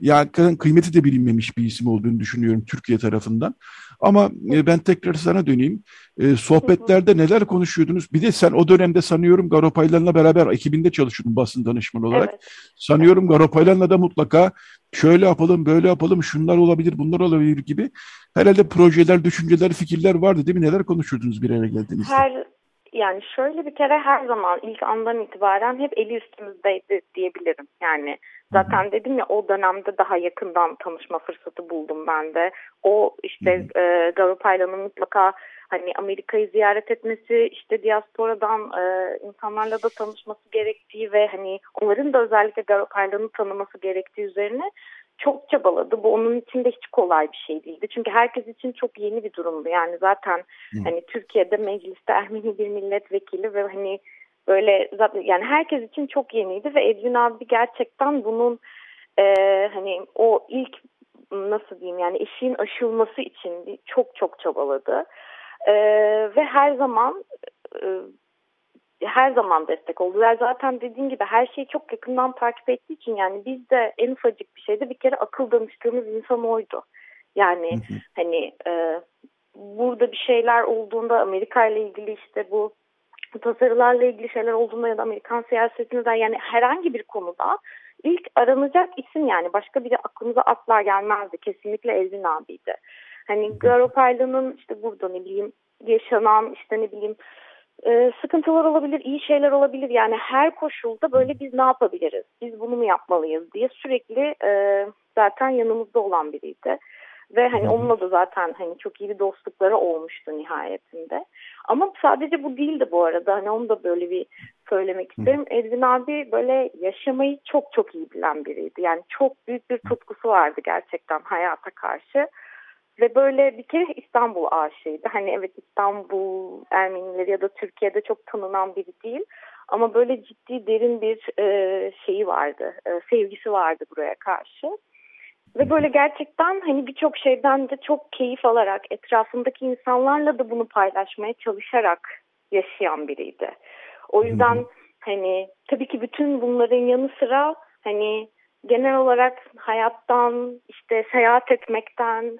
Yani kıymeti de bilinmemiş bir isim olduğunu düşünüyorum Türkiye tarafından. Ama e, ben tekrar sana döneyim. E, sohbetlerde neler konuşuyordunuz? Bir de sen o dönemde sanıyorum Garopaylan'la beraber ekibinde çalışıyordun basın danışmanı olarak. Evet. Sanıyorum Garopaylan'la da mutlaka şöyle yapalım, böyle yapalım, şunlar olabilir, bunlar olabilir gibi herhalde projeler, düşünceler, fikirler vardı değil mi? Neler konuşuyordunuz bir araya geldiğinizde? Her yani şöyle bir kere her zaman ilk andan itibaren hep eli üstümüzdeydi diyebilirim. Yani zaten dedim ya o dönemde daha yakından tanışma fırsatı buldum ben de. O işte e, Garopaylan'ın mutlaka hani Amerika'yı ziyaret etmesi, işte diasporadan e, insanlarla da tanışması gerektiği ve hani onların da özellikle Garopaylan'ı tanıması gerektiği üzerine çok çabaladı. Bu onun için de hiç kolay bir şey değildi. Çünkü herkes için çok yeni bir durumdu. Yani zaten Hı. hani Türkiye'de mecliste Ermeni bir milletvekili ve hani böyle zaten yani herkes için çok yeniydi ve Edwin abi gerçekten bunun e, hani o ilk nasıl diyeyim yani eşiğin aşılması için çok çok çabaladı. E, ve her zaman e, her zaman destek oldular. Zaten dediğim gibi her şeyi çok yakından takip ettiği için yani biz de en ufacık bir şeyde bir kere akıl danıştığımız insan oydu. Yani hı hı. hani e, burada bir şeyler olduğunda Amerika ile ilgili işte bu tasarılarla ilgili şeyler olduğunda ya da Amerikan siyasetinden yani herhangi bir konuda ilk aranacak isim yani başka biri aklımıza asla gelmezdi. Kesinlikle Elvin abiydi. Hani Garopaylı'nın işte burada ne bileyim yaşanan işte ne bileyim e, sıkıntılar olabilir, iyi şeyler olabilir. Yani her koşulda böyle biz ne yapabiliriz, biz bunu mu yapmalıyız diye sürekli e, zaten yanımızda olan biriydi. Ve hani onunla da zaten hani çok iyi bir dostlukları olmuştu nihayetinde. Ama sadece bu değildi bu arada. Hani onu da böyle bir söylemek isterim. Edwin abi böyle yaşamayı çok çok iyi bilen biriydi. Yani çok büyük bir tutkusu vardı gerçekten hayata karşı. Ve böyle bir kere İstanbul aşığıydı. Hani evet İstanbul Ermenileri ya da Türkiye'de çok tanınan biri değil. Ama böyle ciddi derin bir e, şeyi vardı, e, sevgisi vardı buraya karşı. Ve böyle gerçekten hani birçok şeyden de çok keyif alarak etrafındaki insanlarla da bunu paylaşmaya çalışarak yaşayan biriydi. O yüzden hani tabii ki bütün bunların yanı sıra hani genel olarak hayattan işte seyahat etmekten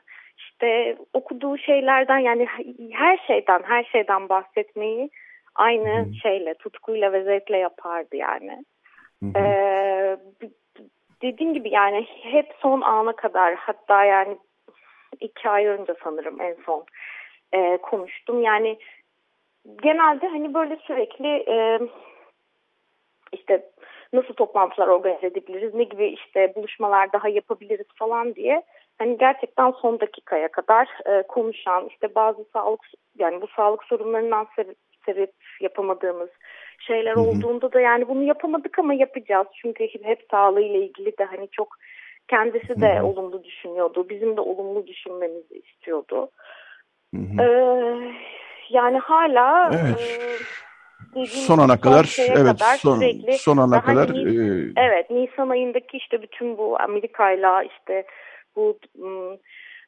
işte okuduğu şeylerden yani her şeyden her şeyden bahsetmeyi aynı hmm. şeyle tutkuyla ve zevkle yapardı yani. Hmm. Ee, dediğim gibi yani hep son ana kadar hatta yani iki ay önce sanırım en son e, konuştum. Yani genelde hani böyle sürekli e, işte nasıl toplantılar organize edebiliriz, ne gibi işte buluşmalar daha yapabiliriz falan diye hani gerçekten son dakikaya kadar e, konuşan işte bazı sağlık yani bu sağlık sorunlarından sebep, sebep yapamadığımız şeyler hı hı. olduğunda da yani bunu yapamadık ama yapacağız çünkü hep sağlığıyla ilgili de hani çok kendisi de hı hı. olumlu düşünüyordu bizim de olumlu düşünmemizi istiyordu. Hı hı. Ee, yani hala evet. e, son ana kadar evet kadar son son ana kadar hani, e... evet Nisan ayındaki işte bütün bu Amerika'yla işte bu ım,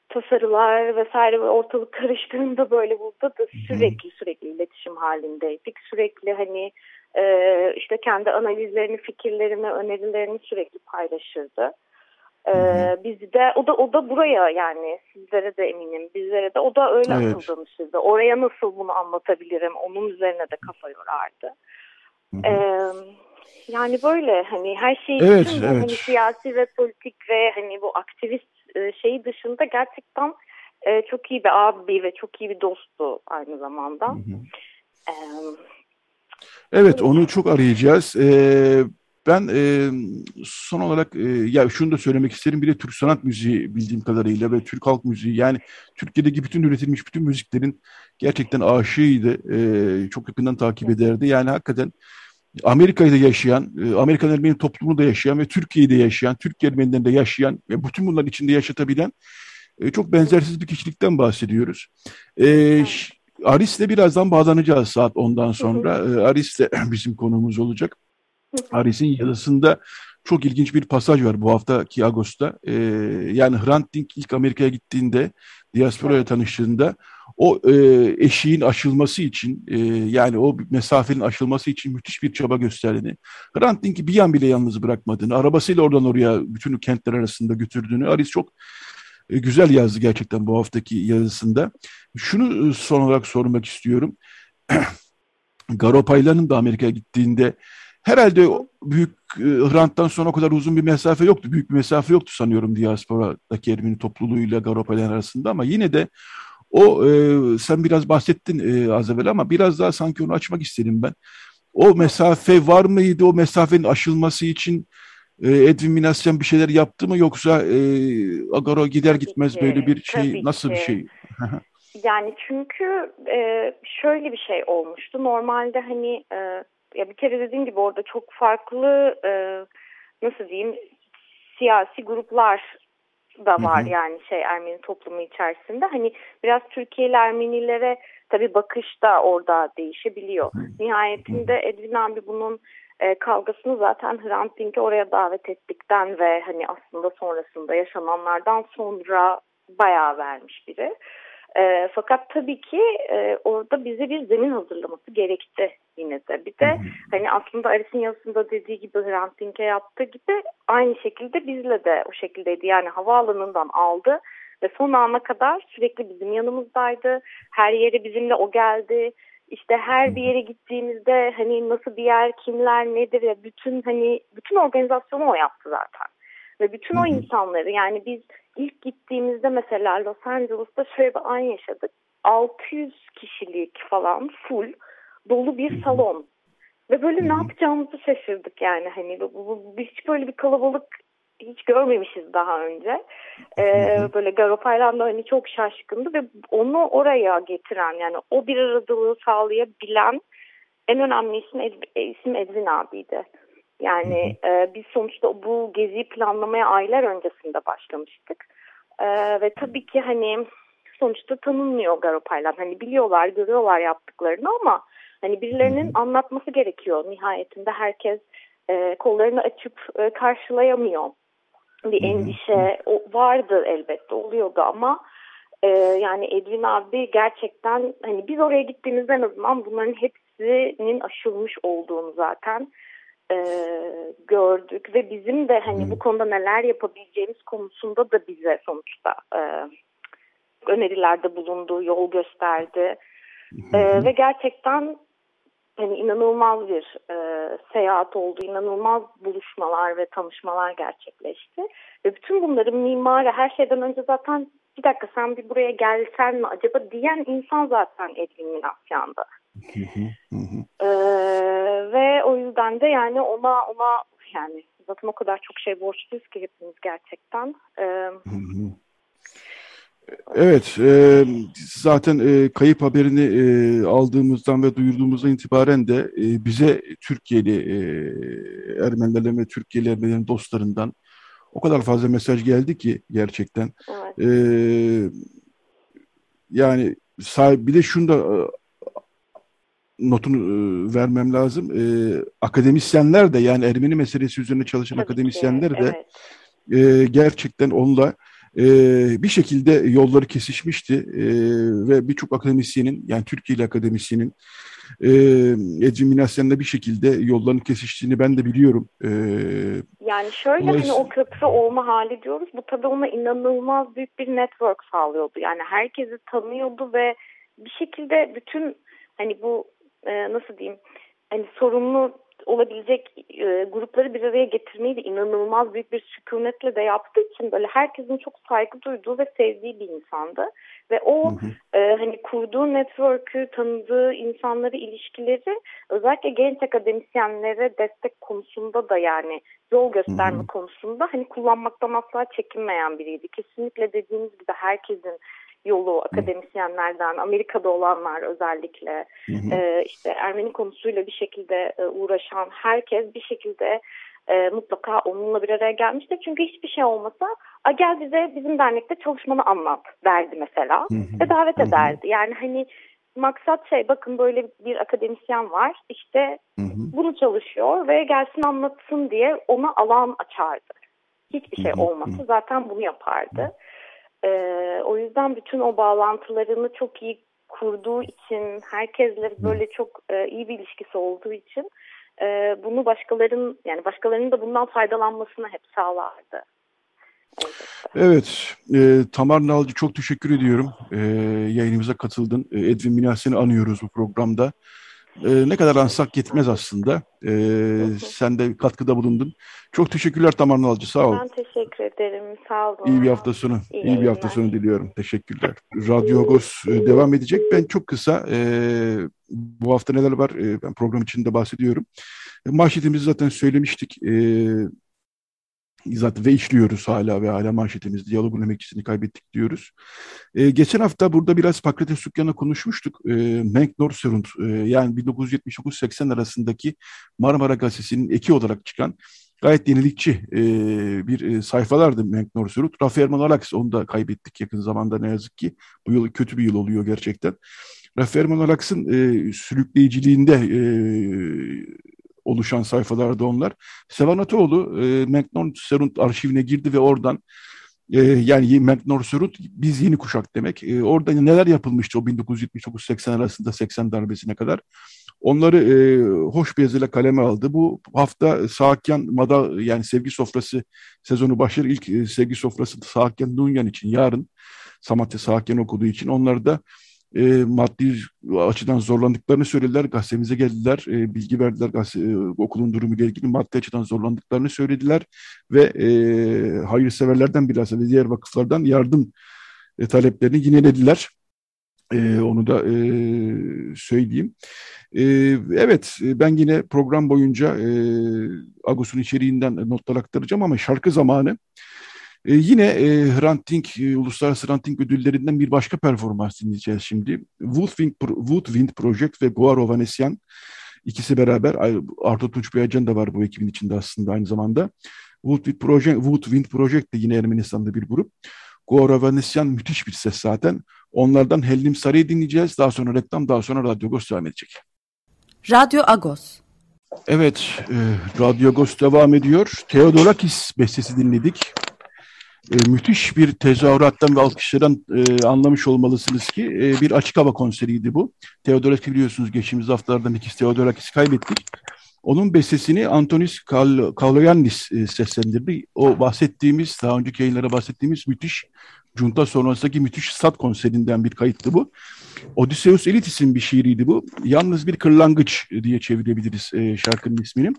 tasarılar vesaire ve ortalık karıştığında böyle burada da sürekli sürekli iletişim halindeydik. Sürekli hani e, işte kendi analizlerini, fikirlerini, önerilerini sürekli paylaşırdı. Ee, biz de o da o da buraya yani sizlere de eminim bizlere de o da öyle evet. akıl danışırdı. Oraya nasıl bunu anlatabilirim onun üzerine de kafa yorardı. Ee, yani böyle hani her şey evet, bütün evet. hani siyasi ve politik ve hani bu aktivist e, şeyi dışında gerçekten e, çok iyi bir abi ve çok iyi bir dosttu aynı zamanda. Hı hı. E, evet onu çok arayacağız. Ee, ben e, son olarak e, ya şunu da söylemek isterim. Bir de Türk sanat müziği bildiğim kadarıyla ve Türk halk müziği yani Türkiye'deki bütün üretilmiş bütün müziklerin gerçekten aşığıydı. E, çok yakından takip ederdi. Yani hakikaten Amerika'da yaşayan, e, Amerikan Ermeni toplumunda yaşayan ve Türkiye'de yaşayan, Türk Ermenilerinde yaşayan ve bütün bunların içinde yaşatabilen e, çok benzersiz bir kişilikten bahsediyoruz. E, Aris'le birazdan bağlanacağız saat ondan sonra. E, Aris de bizim konumuz olacak. Aris'in yazısında çok ilginç bir pasaj var bu haftaki Ağustos'ta. Yani Hrant Dink ilk Amerika'ya gittiğinde, diasporaya tanıştığında o e, eşiğin aşılması için e, yani o mesafenin aşılması için müthiş bir çaba gösterdiğini, Hrant Dink'i bir an bile yalnız bırakmadığını, arabasıyla oradan oraya bütün kentler arasında götürdüğünü Aris çok e, güzel yazdı gerçekten bu haftaki yazısında. Şunu e, son olarak sormak istiyorum. Garopaylan'ın da Amerika'ya gittiğinde herhalde büyük e, Hrant'tan sonra o kadar uzun bir mesafe yoktu. Büyük bir mesafe yoktu sanıyorum diasporadaki Ermeni topluluğuyla Garopaylan arasında ama yine de o e, sen biraz bahsettin e, az evvel ama biraz daha sanki onu açmak istedim ben. O mesafe var mıydı? O mesafenin aşılması için e, Edwin Minasyan bir şeyler yaptı mı yoksa e, Agaro gider tabii gitmez ki, böyle bir şey nasıl ki. bir şey? yani çünkü e, şöyle bir şey olmuştu. Normalde hani e, ya bir kere dediğim gibi orada çok farklı e, nasıl diyeyim siyasi gruplar da var hı hı. yani şey Ermeni toplumu içerisinde. Hani biraz Türkiye'li Ermenilere tabii bakış da orada değişebiliyor. Nihayetinde Edwin abi bunun e, kavgasını zaten Hrant Dink'i oraya davet ettikten ve hani aslında sonrasında yaşananlardan sonra bayağı vermiş biri. E, fakat tabii ki e, orada bize bir zemin hazırlaması gerekti yine de. Bir de hani aslında Aris'in yazısında dediği gibi Hrant Dink'e yaptığı gibi aynı şekilde bizle de o şekildeydi. Yani havaalanından aldı ve son ana kadar sürekli bizim yanımızdaydı. Her yere bizimle o geldi. İşte her bir yere gittiğimizde hani nasıl bir yer, kimler, nedir ya bütün hani bütün organizasyonu o yaptı zaten. Ve bütün o insanları yani biz ilk gittiğimizde mesela Los Angeles'ta şöyle bir an yaşadık. 600 kişilik falan full dolu bir salon. Ve böyle ne yapacağımızı şaşırdık yani hani bu, bu, bu, hiç böyle bir kalabalık hiç görmemişiz daha önce. Ee, böyle Garopaylan da hani çok şaşkındı ve onu oraya getiren yani o bir aradılığı sağlayabilen en önemli isim, isim Edwin abiydi. Yani e, biz sonuçta bu geziyi planlamaya aylar öncesinde başlamıştık. E, ve tabii ki hani sonuçta tanınmıyor Garopaylan. Hani biliyorlar, görüyorlar yaptıklarını ama hani birilerinin anlatması gerekiyor. Nihayetinde herkes e, kollarını açıp e, karşılayamıyor. Bir endişe o, vardı elbette oluyordu ama e, yani Edwin abi gerçekten hani biz oraya gittiğimizde en azından bunların hepsinin aşılmış olduğunu zaten e, gördük ve bizim de hani bu konuda neler yapabileceğimiz konusunda da bize sonuçta e, önerilerde bulundu, yol gösterdi. E, ve gerçekten hani inanılmaz bir e, seyahat oldu, inanılmaz buluşmalar ve tanışmalar gerçekleşti. Ve bütün bunların mimarı her şeyden önce zaten bir dakika sen bir buraya gelsen mi acaba diyen insan zaten Edwin Minasyan'dı. Ee, ve o yüzden de yani ona ona yani zaten o kadar çok şey borçluyuz ki hepimiz gerçekten. Ee, Evet, e, zaten e, kayıp haberini e, aldığımızdan ve duyurduğumuzdan itibaren de e, bize Türkiye'li e, Ermenilerden ve Türkiye'li Ermenilerin dostlarından o kadar fazla mesaj geldi ki gerçekten. Evet. E, yani bir de şunu da e, notunu e, vermem lazım. E, akademisyenler de yani Ermeni meselesi üzerine çalışan Tabii akademisyenler ki, de evet. e, gerçekten onunla e, bir şekilde yolları kesişmişti e, ve birçok akademisyenin yani Türkiye'li akademisyenin e, Edwin bir şekilde yolların kesiştiğini ben de biliyorum. E, yani şöyle hani o köprü olma hali diyoruz. Bu tabii ona inanılmaz büyük bir network sağlıyordu. Yani herkesi tanıyordu ve bir şekilde bütün hani bu e, nasıl diyeyim hani sorumlu olabilecek e, grupları bir araya getirmeyi de inanılmaz büyük bir sükunetle de yaptığı için böyle herkesin çok saygı duyduğu ve sevdiği bir insandı. Ve o hı hı. E, hani kurduğu network'ü, tanıdığı insanları, ilişkileri özellikle genç akademisyenlere destek konusunda da yani yol gösterme hı hı. konusunda hani kullanmaktan asla çekinmeyen biriydi. Kesinlikle dediğiniz gibi herkesin yolu akademisyenlerden, Amerika'da olanlar özellikle hı hı. E, işte Ermeni konusuyla bir şekilde e, uğraşan herkes bir şekilde e, mutlaka onunla bir araya gelmiştir. Çünkü hiçbir şey olmasa A, gel bize bizim dernekte çalışmanı anlat derdi mesela hı hı. ve davet hı hı. ederdi. Yani hani maksat şey bakın böyle bir akademisyen var işte hı hı. bunu çalışıyor ve gelsin anlatsın diye ona alan açardı. Hiçbir şey olmasa zaten bunu yapardı. Ee, o yüzden bütün o bağlantılarını çok iyi kurduğu için, herkesle böyle çok e, iyi bir ilişkisi olduğu için e, bunu başkalarının yani başkalarının da bundan faydalanmasını hep sağlardı. Evet, e, Tamar Nalcı çok teşekkür ediyorum. E, yayınımıza katıldın. E, Edwin Minas'ını anıyoruz bu programda. E, ne kadar ansak yetmez aslında. E, sen de katkıda bulundun. Çok teşekkürler Tamar Nalcı, sağ ol. Ben teşekkür ederim, sağ olun. İyi bir hafta sonu, iyi, iyi bir hafta sonu diliyorum. Teşekkürler. Radyo Agos e, devam edecek. Ben çok kısa, e, bu hafta neler var e, ben program içinde bahsediyorum. E, manşetimizi zaten söylemiştik. E, zaten ve işliyoruz hala ve hala manşetimiz diyalogun emekçisini kaybettik diyoruz. E, geçen hafta burada biraz Pakrates Sukyan'la konuşmuştuk. E, Menk Norserund e, yani 1979-80 arasındaki Marmara Gazetesi'nin eki olarak çıkan gayet yenilikçi e, bir e, sayfalardı Menk Norserund. Rafael Manalax onu da kaybettik yakın zamanda ne yazık ki. Bu yıl kötü bir yıl oluyor gerçekten. Rafael Manalax'ın e, sürükleyiciliğinde e, oluşan sayfalarda onlar. Sevan Ataoğlu e, McNor Serund arşivine girdi ve oradan e, yani McNor Serund biz yeni kuşak demek. E, orada neler yapılmıştı o 1979-80 arasında 80 darbesine kadar. Onları e, hoş bir yazıyla kaleme aldı. Bu hafta Saakyan Mada yani sevgi sofrası sezonu başlar. İlk e, sevgi sofrası Saakyan Dunyan için yarın Samatya Saakyan okuduğu için onları da e, maddi açıdan zorlandıklarını söylediler. Gazetemize geldiler, e, bilgi verdiler gazete, e, okulun durumuyla ilgili maddi açıdan zorlandıklarını söylediler ve e, hayırseverlerden biraz ve diğer vakıflardan yardım e, taleplerini yinelediler. E, onu da e, söyleyeyim. E, evet, ben yine program boyunca e, Agos'un içeriğinden notlar aktaracağım ama şarkı zamanı e, yine e, Hrant Dink, e, Uluslararası Hrant Dink ödüllerinden bir başka performans dinleyeceğiz şimdi. Woodwind, Woodwind Project ve Goar Ovanesyan ikisi beraber, Arto Tunç Beyazcan da var bu ekibin içinde aslında aynı zamanda. Woodwind Project, Woodwind Project de yine Ermenistan'da bir grup. Goar Ovanesyan müthiş bir ses zaten. Onlardan Hellim Sarı'yı dinleyeceğiz. Daha sonra reklam, daha sonra Radyo Agos devam edecek. Radyo Agos. Evet, e, Radyo Agos devam ediyor. Theodorakis bestesi dinledik e, müthiş bir tezahürattan ve alkışlardan e, anlamış olmalısınız ki e, bir açık hava konseriydi bu. Theodorakis biliyorsunuz geçtiğimiz haftalarda Mikis Theodorakis'i kaybettik. Onun bestesini Antonis Kal Kaloyannis e, seslendirdi. O bahsettiğimiz, daha önceki yayınlara bahsettiğimiz müthiş Junta sonrasındaki müthiş stat konserinden bir kayıttı bu. Odysseus Elitis'in bir şiiriydi bu. Yalnız bir kırlangıç diye çevirebiliriz e, şarkının ismini.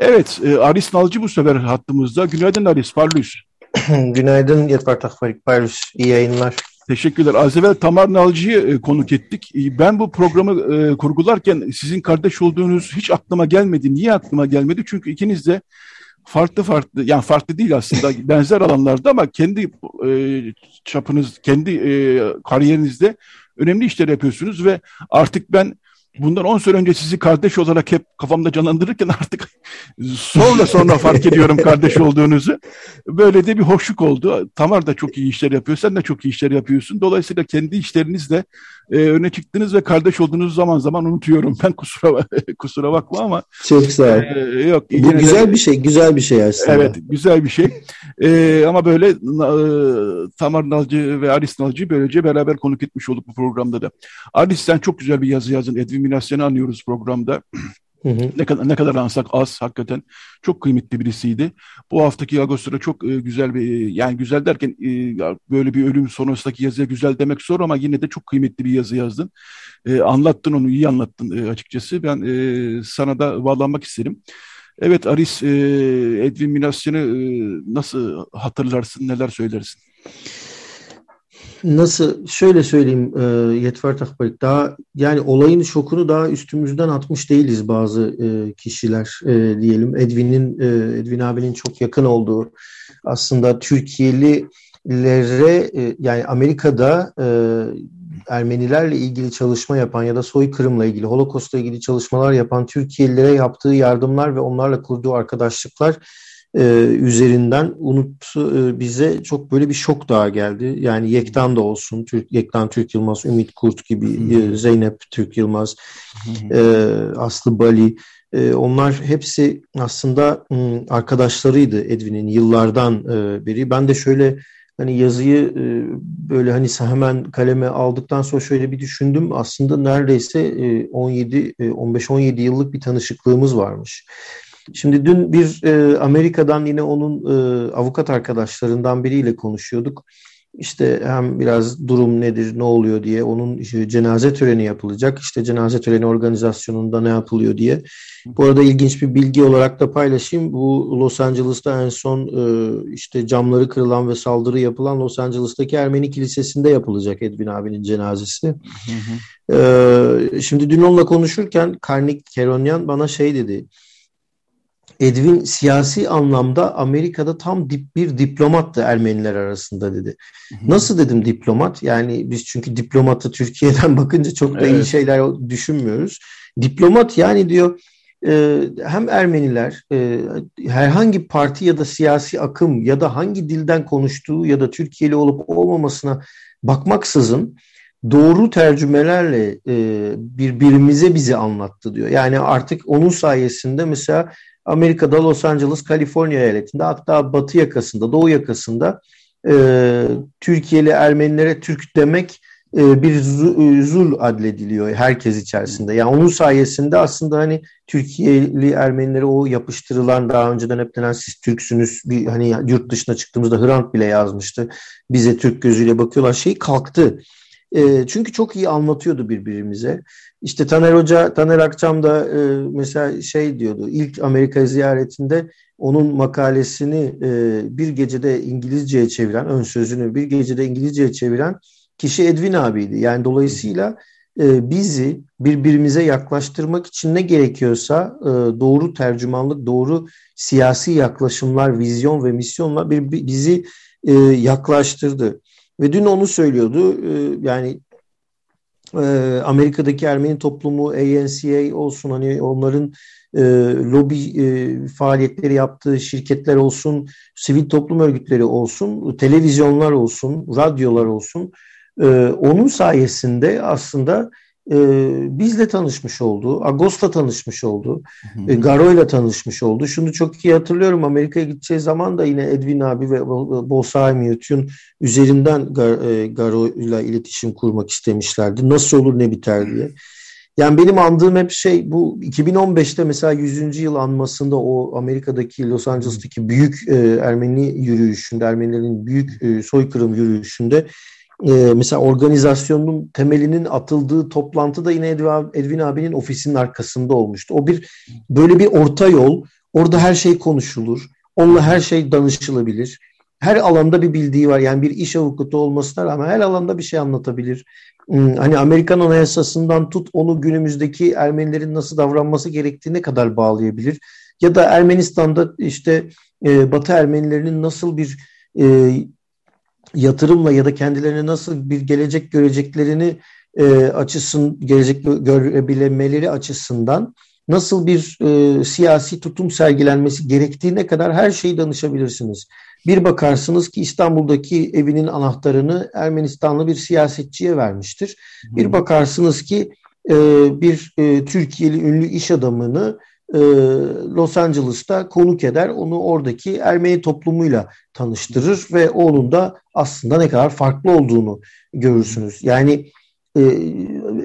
Evet, e, Aris Nalcı bu sefer hattımızda. Günaydın Aris, parlıyız. Günaydın Yetvar Takfarik Paris. İyi yayınlar. Teşekkürler. Az evvel Tamar Nalcı'yı e, konuk ettik. E, ben bu programı e, kurgularken sizin kardeş olduğunuz hiç aklıma gelmedi. Niye aklıma gelmedi? Çünkü ikiniz de farklı farklı, yani farklı değil aslında benzer alanlarda ama kendi çapınız, kendi kariyerinizde önemli işler yapıyorsunuz ve artık ben bundan 10 sene önce sizi kardeş olarak hep kafamda canlandırırken artık sonra sonra fark ediyorum kardeş olduğunuzu. Böyle de bir hoşluk oldu. Tamar da çok iyi işler yapıyor, sen de çok iyi işler yapıyorsun. Dolayısıyla kendi işlerinizle e, öne çıktınız ve kardeş olduğunuzu zaman zaman unutuyorum. Ben kusura kusura bakma ama. Çok sağ ol. E, yok, Bu güzel de, bir şey, güzel bir şey aslında. Evet, güzel bir şey. E, ama böyle e, Tamar Nalcı ve Aris Nalcı böylece beraber konuk etmiş olduk bu programda da. Aris sen çok güzel bir yazı yazın. Edwin Minasyan'ı anıyoruz programda. Hı hı. Ne kadar ne kadar ansak az hakikaten çok kıymetli birisiydi. Bu haftaki Agostura çok e, güzel bir e, yani güzel derken e, böyle bir ölüm sonrasındaki yazıya güzel demek zor ama yine de çok kıymetli bir yazı yazdın. E, anlattın onu iyi anlattın e, açıkçası. Ben e, sana da bağlanmak isterim. Evet Aris e, Edwin Minasyan'ı e, nasıl hatırlarsın neler söylersin? Nasıl şöyle söyleyeyim e, Yetver Takbalik daha yani olayın şokunu daha üstümüzden atmış değiliz bazı e, kişiler e, diyelim. Edwin'in e, Edwin abinin çok yakın olduğu aslında Türkiye'li e, yani Amerika'da e, Ermenilerle ilgili çalışma yapan ya da soykırımla ilgili, Holokost'la ilgili çalışmalar yapan Türkiye'lilere yaptığı yardımlar ve onlarla kurduğu arkadaşlıklar e, üzerinden unut e, bize çok böyle bir şok daha geldi. Yani Yektan da olsun, Türk, Yektan Türk Yılmaz, Ümit Kurt gibi, e, Zeynep Türk Yılmaz, e, Aslı Bali, e, onlar hepsi aslında m, arkadaşlarıydı Edwin'in yıllardan e, beri. Ben de şöyle hani yazıyı e, böyle hani hemen kaleme aldıktan sonra şöyle bir düşündüm. Aslında neredeyse e, 17 e, 15-17 yıllık bir tanışıklığımız varmış. Şimdi dün bir e, Amerika'dan yine onun e, avukat arkadaşlarından biriyle konuşuyorduk. İşte hem biraz durum nedir, ne oluyor diye onun işte cenaze töreni yapılacak. İşte cenaze töreni organizasyonunda ne yapılıyor diye. Bu arada ilginç bir bilgi olarak da paylaşayım. Bu Los Angeles'ta en son e, işte camları kırılan ve saldırı yapılan Los Angeles'taki Ermeni Kilisesi'nde yapılacak Edwin abinin cenazesi. Hı hı. E, şimdi dün onunla konuşurken Karnik Keronyan bana şey dedi. Edwin siyasi anlamda Amerika'da tam dip bir diplomattı Ermeniler arasında dedi. Nasıl dedim diplomat? Yani biz çünkü diplomatı Türkiye'den bakınca çok da evet. iyi şeyler düşünmüyoruz. Diplomat yani diyor e, hem Ermeniler e, herhangi parti ya da siyasi akım ya da hangi dilden konuştuğu ya da Türkiye'li olup olmamasına bakmaksızın doğru tercümelerle e, birbirimize bizi anlattı diyor. Yani artık onun sayesinde mesela Amerika'da Los Angeles, Kaliforniya eyaletinde hatta batı yakasında, doğu yakasında e, Türkiye'li Ermenilere Türk demek e, bir e, zul adlediliyor herkes içerisinde. Yani onun sayesinde aslında hani Türkiye'li Ermenilere o yapıştırılan daha önceden hep denen siz Türksünüz bir hani yurt dışına çıktığımızda Hrant bile yazmıştı. Bize Türk gözüyle bakıyorlar. Şey kalktı. E, çünkü çok iyi anlatıyordu birbirimize. İşte Taner Hoca, Taner Akçam da e, mesela şey diyordu, ilk Amerika ziyaretinde onun makalesini e, bir gecede İngilizceye çeviren, ön sözünü bir gecede İngilizceye çeviren kişi Edwin abiydi. Yani dolayısıyla e, bizi birbirimize yaklaştırmak için ne gerekiyorsa e, doğru tercümanlık, doğru siyasi yaklaşımlar, vizyon ve misyonla bir, bizi e, yaklaştırdı. Ve dün onu söylüyordu. E, yani e, Amerika'daki Ermeni toplumu, ANCA olsun hani onların e, lobi e, faaliyetleri yaptığı şirketler olsun, sivil toplum örgütleri olsun, televizyonlar olsun, radyolar olsun. E, onun sayesinde aslında e, bizle tanışmış oldu, Agos'la tanışmış oldu, e, Garo'yla tanışmış oldu. Şunu çok iyi hatırlıyorum Amerika'ya gideceği zaman da yine Edwin abi ve Bolsheim Yutun üzerinden Gar, e, Garo'yla iletişim kurmak istemişlerdi. Nasıl olur ne biter diye. Yani benim andığım hep şey bu 2015'te mesela 100. yıl anmasında o Amerika'daki Los Angeles'taki büyük e, Ermeni yürüyüşünde, Ermenilerin büyük e, soykırım yürüyüşünde e, mesela organizasyonun temelinin atıldığı toplantı da yine Edwin abinin ofisinin arkasında olmuştu. O bir böyle bir orta yol. Orada her şey konuşulur. Onunla her şey danışılabilir. Her alanda bir bildiği var. Yani bir iş avukatı olmasına rağmen her alanda bir şey anlatabilir. Hmm, hani Amerikan Anayasası'ndan tut onu günümüzdeki Ermenilerin nasıl davranması gerektiğine kadar bağlayabilir. Ya da Ermenistan'da işte e, Batı Ermenilerinin nasıl bir e, yatırımla ya da kendilerine nasıl bir gelecek göreceklerini e, açısın gelecek görebilmeleri açısından nasıl bir e, siyasi tutum sergilenmesi gerektiğine kadar her şeyi danışabilirsiniz. Bir bakarsınız ki İstanbul'daki evinin anahtarını Ermenistanlı bir siyasetçiye vermiştir. Bir bakarsınız ki e, bir e, Türkiye'li ünlü iş adamını e, Los Angeles'ta konuk eder. Onu oradaki Ermeni toplumuyla tanıştırır ve onun da aslında ne kadar farklı olduğunu görürsünüz. Yani e,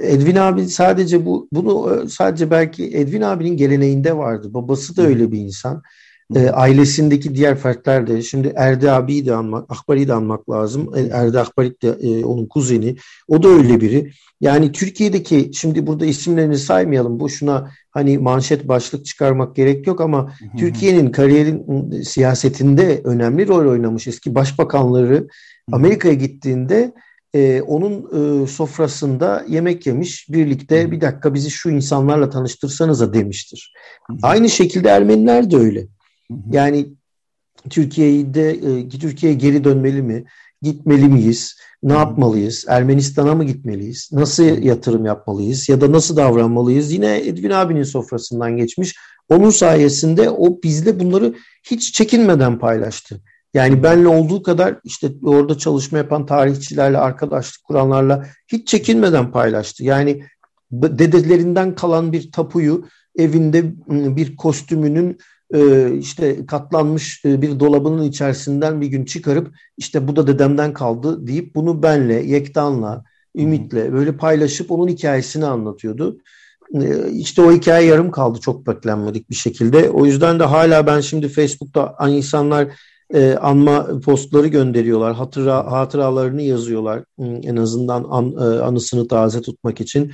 Edwin abi sadece bu bunu sadece belki Edwin abinin geleneğinde vardı. Babası da öyle bir insan. E, ailesindeki diğer fertler de şimdi Erdi abiyi de anmak, Akbari'yi de anmak lazım. E, Erdi Akbari de e, onun kuzeni. O da öyle biri. Yani Türkiye'deki şimdi burada isimlerini saymayalım. Boşuna hani manşet başlık çıkarmak gerek yok ama Türkiye'nin kariyerin siyasetinde önemli rol oynamış eski başbakanları Amerika'ya gittiğinde e, onun e, sofrasında yemek yemiş birlikte bir dakika bizi şu insanlarla tanıştırsanıza demiştir. Aynı şekilde Ermeniler de öyle. Yani Türkiye'de e, Türkiye'ye geri dönmeli mi? Gitmeli miyiz? Ne yapmalıyız? Ermenistan'a mı gitmeliyiz? Nasıl yatırım yapmalıyız? Ya da nasıl davranmalıyız? Yine Edwin abinin sofrasından geçmiş. Onun sayesinde o bizle bunları hiç çekinmeden paylaştı. Yani benle olduğu kadar işte orada çalışma yapan tarihçilerle, arkadaşlık kuranlarla hiç çekinmeden paylaştı. Yani dedelerinden kalan bir tapuyu evinde ıı, bir kostümünün işte katlanmış ıı, bir dolabının içerisinden bir gün çıkarıp işte bu da dedemden kaldı deyip bunu benle, Yektan'la, Ümit'le böyle paylaşıp onun hikayesini anlatıyordu. İşte o hikaye yarım kaldı çok beklenmedik bir şekilde. O yüzden de hala ben şimdi Facebook'ta insanlar e, anma postları gönderiyorlar. Hatıra, hatıralarını yazıyorlar. En azından an, e, anısını taze tutmak için.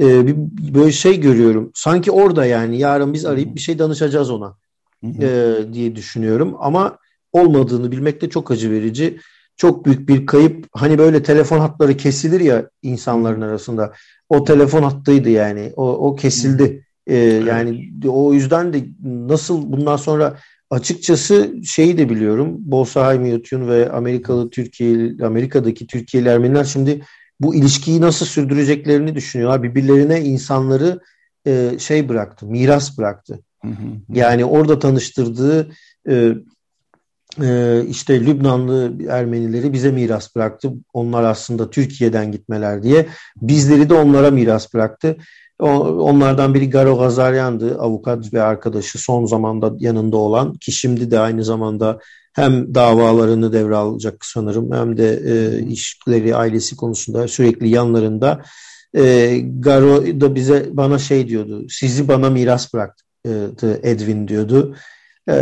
E, bir, böyle şey görüyorum. Sanki orada yani yarın biz arayıp bir şey danışacağız ona e, diye düşünüyorum. Ama olmadığını bilmek de çok acı verici. Çok büyük bir kayıp. Hani böyle telefon hatları kesilir ya insanların arasında. O telefon hattıydı yani. O, o kesildi. Ee, yani o yüzden de nasıl bundan sonra Açıkçası şeyi de biliyorum. Bolsa Haymiyotun ve Amerikalı Türkiye Amerika'daki Türkiye'li Ermeniler şimdi bu ilişkiyi nasıl sürdüreceklerini düşünüyorlar. Birbirlerine insanları e, şey bıraktı, miras bıraktı. Yani orada tanıştırdığı e, e, işte Lübnanlı Ermenileri bize miras bıraktı. Onlar aslında Türkiye'den gitmeler diye. Bizleri de onlara miras bıraktı. Onlardan biri Garo Gazaryan'dı, avukat ve arkadaşı son zamanda yanında olan ki şimdi de aynı zamanda hem davalarını devralacak sanırım hem de e, işleri ailesi konusunda sürekli yanlarında. E, Garo da bize bana şey diyordu, sizi bana miras bıraktı Edwin diyordu. E,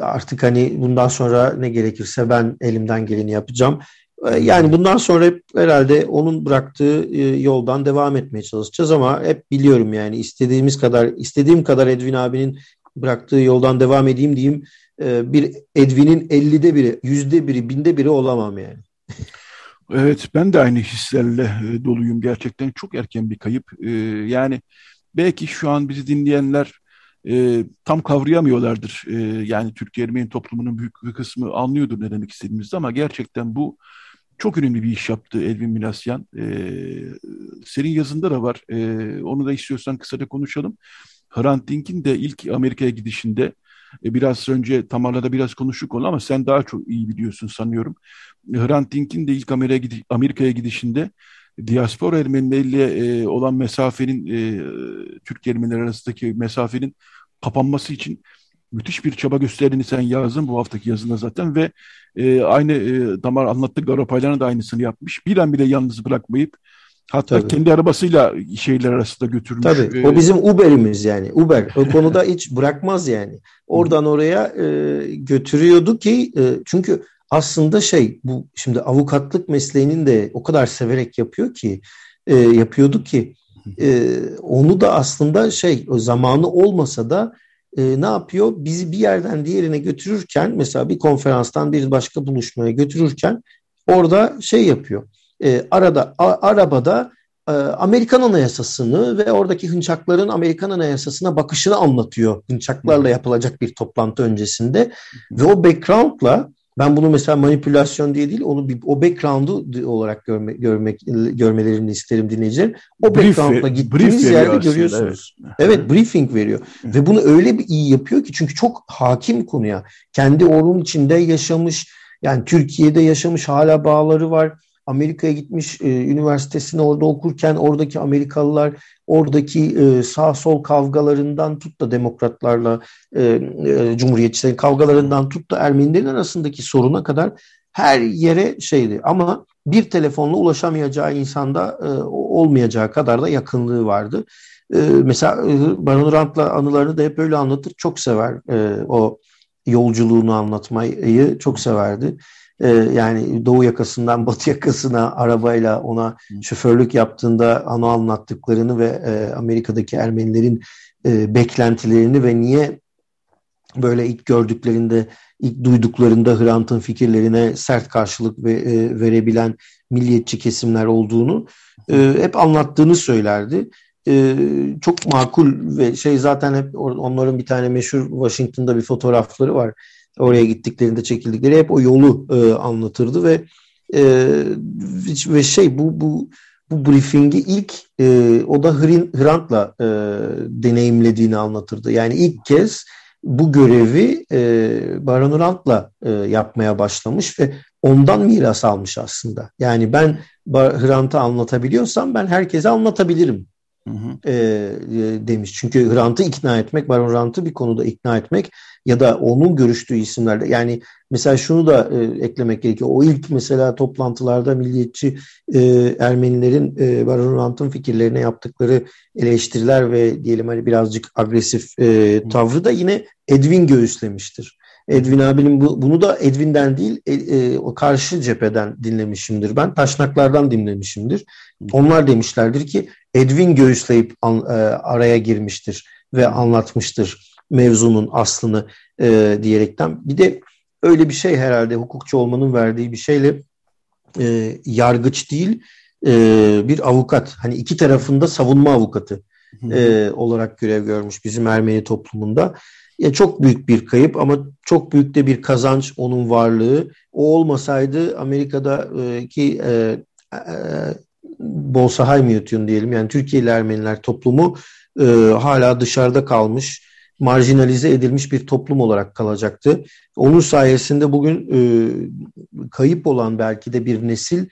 artık hani bundan sonra ne gerekirse ben elimden geleni yapacağım. Ee, yani bundan sonra herhalde onun bıraktığı e, yoldan devam etmeye çalışacağız ama hep biliyorum yani istediğimiz kadar istediğim kadar Edwin abinin bıraktığı yoldan devam edeyim diyeyim e, bir Edwin'in 50'de biri, yüzde biri, binde biri olamam yani. Evet ben de aynı hislerle e, doluyum gerçekten çok erken bir kayıp yani belki şu an bizi dinleyenler e, tam kavrayamıyorlardır. E, yani Türkiye Ermeni toplumunun büyük bir kısmı anlıyordur ne demek istediğimizi ama gerçekten bu çok önemli bir iş yaptı Edwin Milasyan. E, senin yazında da var. E, onu da istiyorsan kısaca konuşalım. Hrant Dink'in de ilk Amerika'ya gidişinde e, biraz önce Tamar'la da biraz konuştuk onu ama sen daha çok iyi biliyorsun sanıyorum. Hrant Dink'in de ilk Amerika'ya gidişinde diaspora Ermenileriyle e, olan mesafenin e, Türk Ermeniler arasındaki mesafenin kapanması için müthiş bir çaba gösterdiğini sen yazdın bu haftaki yazında zaten ve e, aynı e, Damar anlattı Garopaylar'ın da aynısını yapmış. Bir an bile yalnız bırakmayıp hatta Tabii. kendi arabasıyla şehirler arasında götürmüş. Tabii. O e, bizim Uber'imiz yani. Uber. O konuda hiç bırakmaz yani. Oradan oraya e, götürüyordu ki e, çünkü aslında şey bu şimdi avukatlık mesleğinin de o kadar severek yapıyor ki e, yapıyordu ki e, onu da aslında şey o zamanı olmasa da e, ne yapıyor? Bizi bir yerden diğerine götürürken mesela bir konferanstan bir başka buluşmaya götürürken orada şey yapıyor. E, arada a, arabada e, Amerikan Anayasası'nı ve oradaki hınçakların Amerikan Anayasası'na bakışını anlatıyor. Hınçaklarla yapılacak bir toplantı öncesinde ve o background'la ben bunu mesela manipülasyon diye değil, onu bir, o background'u olarak görme, görmek görmelerini isterim dinleyicilerin. O brief, background'la gittiğiniz yerde görüyorsunuz. Evet. evet, briefing veriyor. Ve bunu öyle bir iyi yapıyor ki çünkü çok hakim konuya. Kendi onun içinde yaşamış, yani Türkiye'de yaşamış hala bağları var. Amerika'ya gitmiş, e, üniversitesini orada okurken oradaki Amerikalılar oradaki e, sağ sol kavgalarından tut da demokratlarla e, e, cumhuriyetçilerin kavgalarından tut da Ermenilerin arasındaki soruna kadar her yere şeydi. Ama bir telefonla ulaşamayacağı insanda e, olmayacağı kadar da yakınlığı vardı. E, mesela e, Baron Rand'la anılarını da hep öyle anlatır. Çok sever e, o yolculuğunu anlatmayı çok severdi. Ee, yani doğu yakasından batı yakasına arabayla ona şoförlük yaptığında ana anlattıklarını ve e, Amerika'daki Ermenilerin e, beklentilerini ve niye böyle ilk gördüklerinde, ilk duyduklarında Hrant'ın fikirlerine sert karşılık ve, e, verebilen milliyetçi kesimler olduğunu e, hep anlattığını söylerdi. E, çok makul ve şey zaten hep onların bir tane meşhur Washington'da bir fotoğrafları var oraya gittiklerinde çekildikleri hep o yolu e, anlatırdı ve e, ve şey bu bu bu briefingi ilk e, o da Hrant'la e, deneyimlediğini anlatırdı. Yani ilk kez bu görevi e, Baron Hrant'la e, yapmaya başlamış ve ondan miras almış aslında. Yani ben Hrant'ı anlatabiliyorsam ben herkese anlatabilirim Hı hı. E, demiş. Çünkü Hrant'ı ikna etmek, Baron Hrant'ı bir konuda ikna etmek ya da onun görüştüğü isimlerde yani mesela şunu da e, eklemek gerekiyor. O ilk mesela toplantılarda milliyetçi e, Ermenilerin e, Baron Hrant'ın fikirlerine yaptıkları eleştiriler ve diyelim hani birazcık agresif e, tavrı da yine Edwin göğüslemiştir. Edwin abinin bu, bunu da Edwin'den değil e, e, o karşı cepheden dinlemişimdir ben. Taşnaklardan dinlemişimdir. Onlar demişlerdir ki Edwin göğüsleyip an, e, araya girmiştir ve anlatmıştır mevzunun aslını e, diyerekten. Bir de öyle bir şey herhalde hukukçu olmanın verdiği bir şeyle e, yargıç değil e, bir avukat. Hani iki tarafında savunma avukatı e, olarak görev görmüş bizim Ermeni toplumunda. Ya çok büyük bir kayıp ama çok büyük de bir kazanç onun varlığı. O olmasaydı Amerika'daki e, e, Bonsa Haymiyotun diyelim yani Türkiye'li Ermeniler toplumu e, hala dışarıda kalmış, marjinalize edilmiş bir toplum olarak kalacaktı. Onun sayesinde bugün e, kayıp olan belki de bir nesil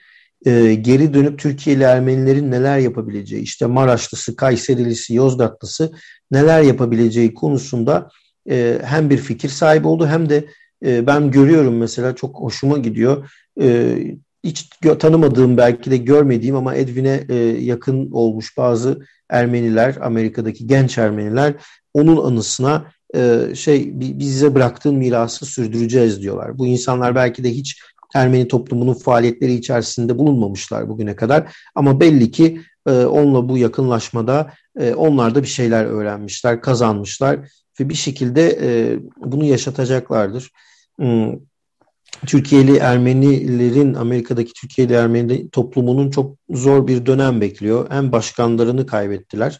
e, geri dönüp Türkiye'li Ermenilerin neler yapabileceği, işte Maraşlısı, Kayserilisi, Yozgatlısı neler yapabileceği konusunda e, hem bir fikir sahibi oldu hem de e, ben görüyorum mesela çok hoşuma gidiyor. Hiç tanımadığım belki de görmediğim ama Edwin'e e, yakın olmuş bazı Ermeniler, Amerika'daki genç Ermeniler onun anısına e, şey bize bıraktığın mirası sürdüreceğiz diyorlar. Bu insanlar belki de hiç Ermeni toplumunun faaliyetleri içerisinde bulunmamışlar bugüne kadar ama belli ki e, onunla bu yakınlaşmada e, onlar da bir şeyler öğrenmişler, kazanmışlar ve bir şekilde e, bunu yaşatacaklardır. Hmm. Türkiye'li Ermenilerin, Amerika'daki Türkiye'li Ermeni toplumunun çok zor bir dönem bekliyor. Hem başkanlarını kaybettiler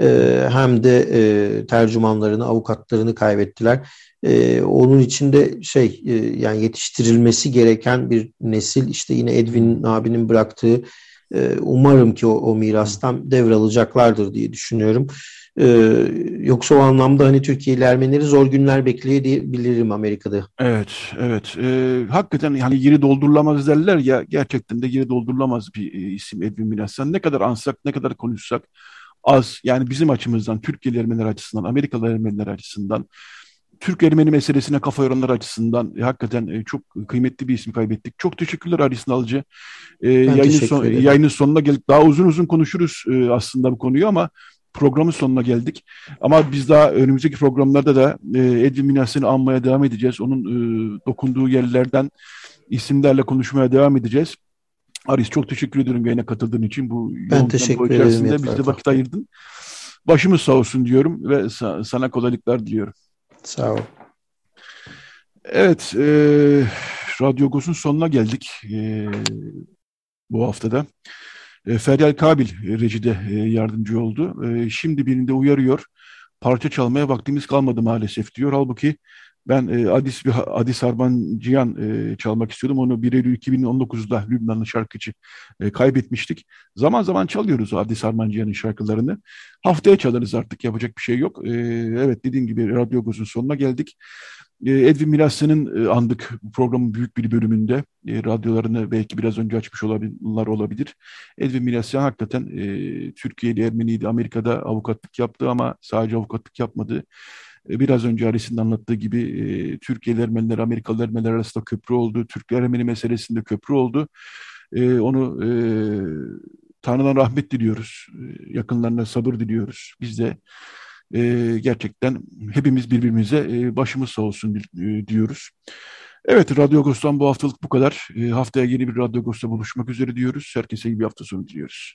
e, hem de e, tercümanlarını, avukatlarını kaybettiler. E, onun içinde şey yani yetiştirilmesi gereken bir nesil işte yine Edwin abinin bıraktığı umarım ki o, o mirastan devralacaklardır diye düşünüyorum. Ee, yoksa o anlamda hani Türkiye'li Ermenileri zor günler bekliyor diyebilirim Amerika'da. Evet, evet. Ee, hakikaten hani yeri doldurulamaz derler ya gerçekten de yeri doldurulamaz bir e, isim Edwin Minasyan. Ne kadar ansak, ne kadar konuşsak az. Yani bizim açımızdan, Türkiye'li Ermeniler açısından, Amerikalı Ermeniler açısından Türk Ermeni meselesine kafa yoranlar açısından e, hakikaten e, çok kıymetli bir isim kaybettik. Çok teşekkürler Ali Sınalcı. E, yayının, son, yayının sonuna geldik. Daha uzun uzun konuşuruz e, aslında bu konuyu ama programın sonuna geldik. Ama biz daha önümüzdeki programlarda da e, Edwin Minas'ını anmaya devam edeceğiz. Onun e, dokunduğu yerlerden isimlerle konuşmaya devam edeceğiz. Aris çok teşekkür ediyorum yayına katıldığın için. Bu ben teşekkür ederim. Bizde vakit ayırdın. Başımız sağ olsun diyorum ve sana kolaylıklar diliyorum. Sağ ol. Evet, e, Radyo Gos'un sonuna geldik e, bu haftada. E, Feryal Kabil e, rejide e, yardımcı oldu. E, şimdi birinde uyarıyor. Parça çalmaya vaktimiz kalmadı maalesef diyor. Halbuki ben e, Adis Adis Arbanciyan e, çalmak istiyordum. Onu 1 Eylül 2019'da Lübnanlı şarkıcı kaybetmiştik. Zaman zaman çalıyoruz Adis Arbanciyan'ın şarkılarını. Haftaya çalarız artık yapacak bir şey yok. Evet dediğim gibi Radyo Goz'un sonuna geldik. E, Edwin Milas'ın e, andık programın büyük bir bölümünde. E, radyolarını belki biraz önce açmış olabilirler olabilir. Edwin Milasyan hakikaten e, Türkiye'li Ermeniydi. Amerika'da avukatlık yaptı ama sadece avukatlık yapmadı. Biraz önce Aris'in anlattığı gibi e, Türkiye'li Ermeniler, Amerikalı Ermeniler arasında köprü oldu. Türkler Ermeni meselesinde köprü oldu. E, onu Tanrı'dan rahmet diliyoruz. Yakınlarına sabır diliyoruz. Biz de e, gerçekten hepimiz birbirimize e, başımız sağ olsun e, diyoruz. Evet, Radyo Agos'tan bu haftalık bu kadar. E, haftaya yeni bir Radyo Agos'ta buluşmak üzere diyoruz. Herkese iyi bir hafta sonu diliyoruz.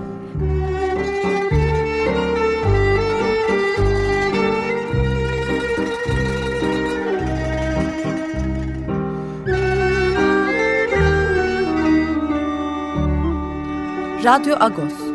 Radyo Agos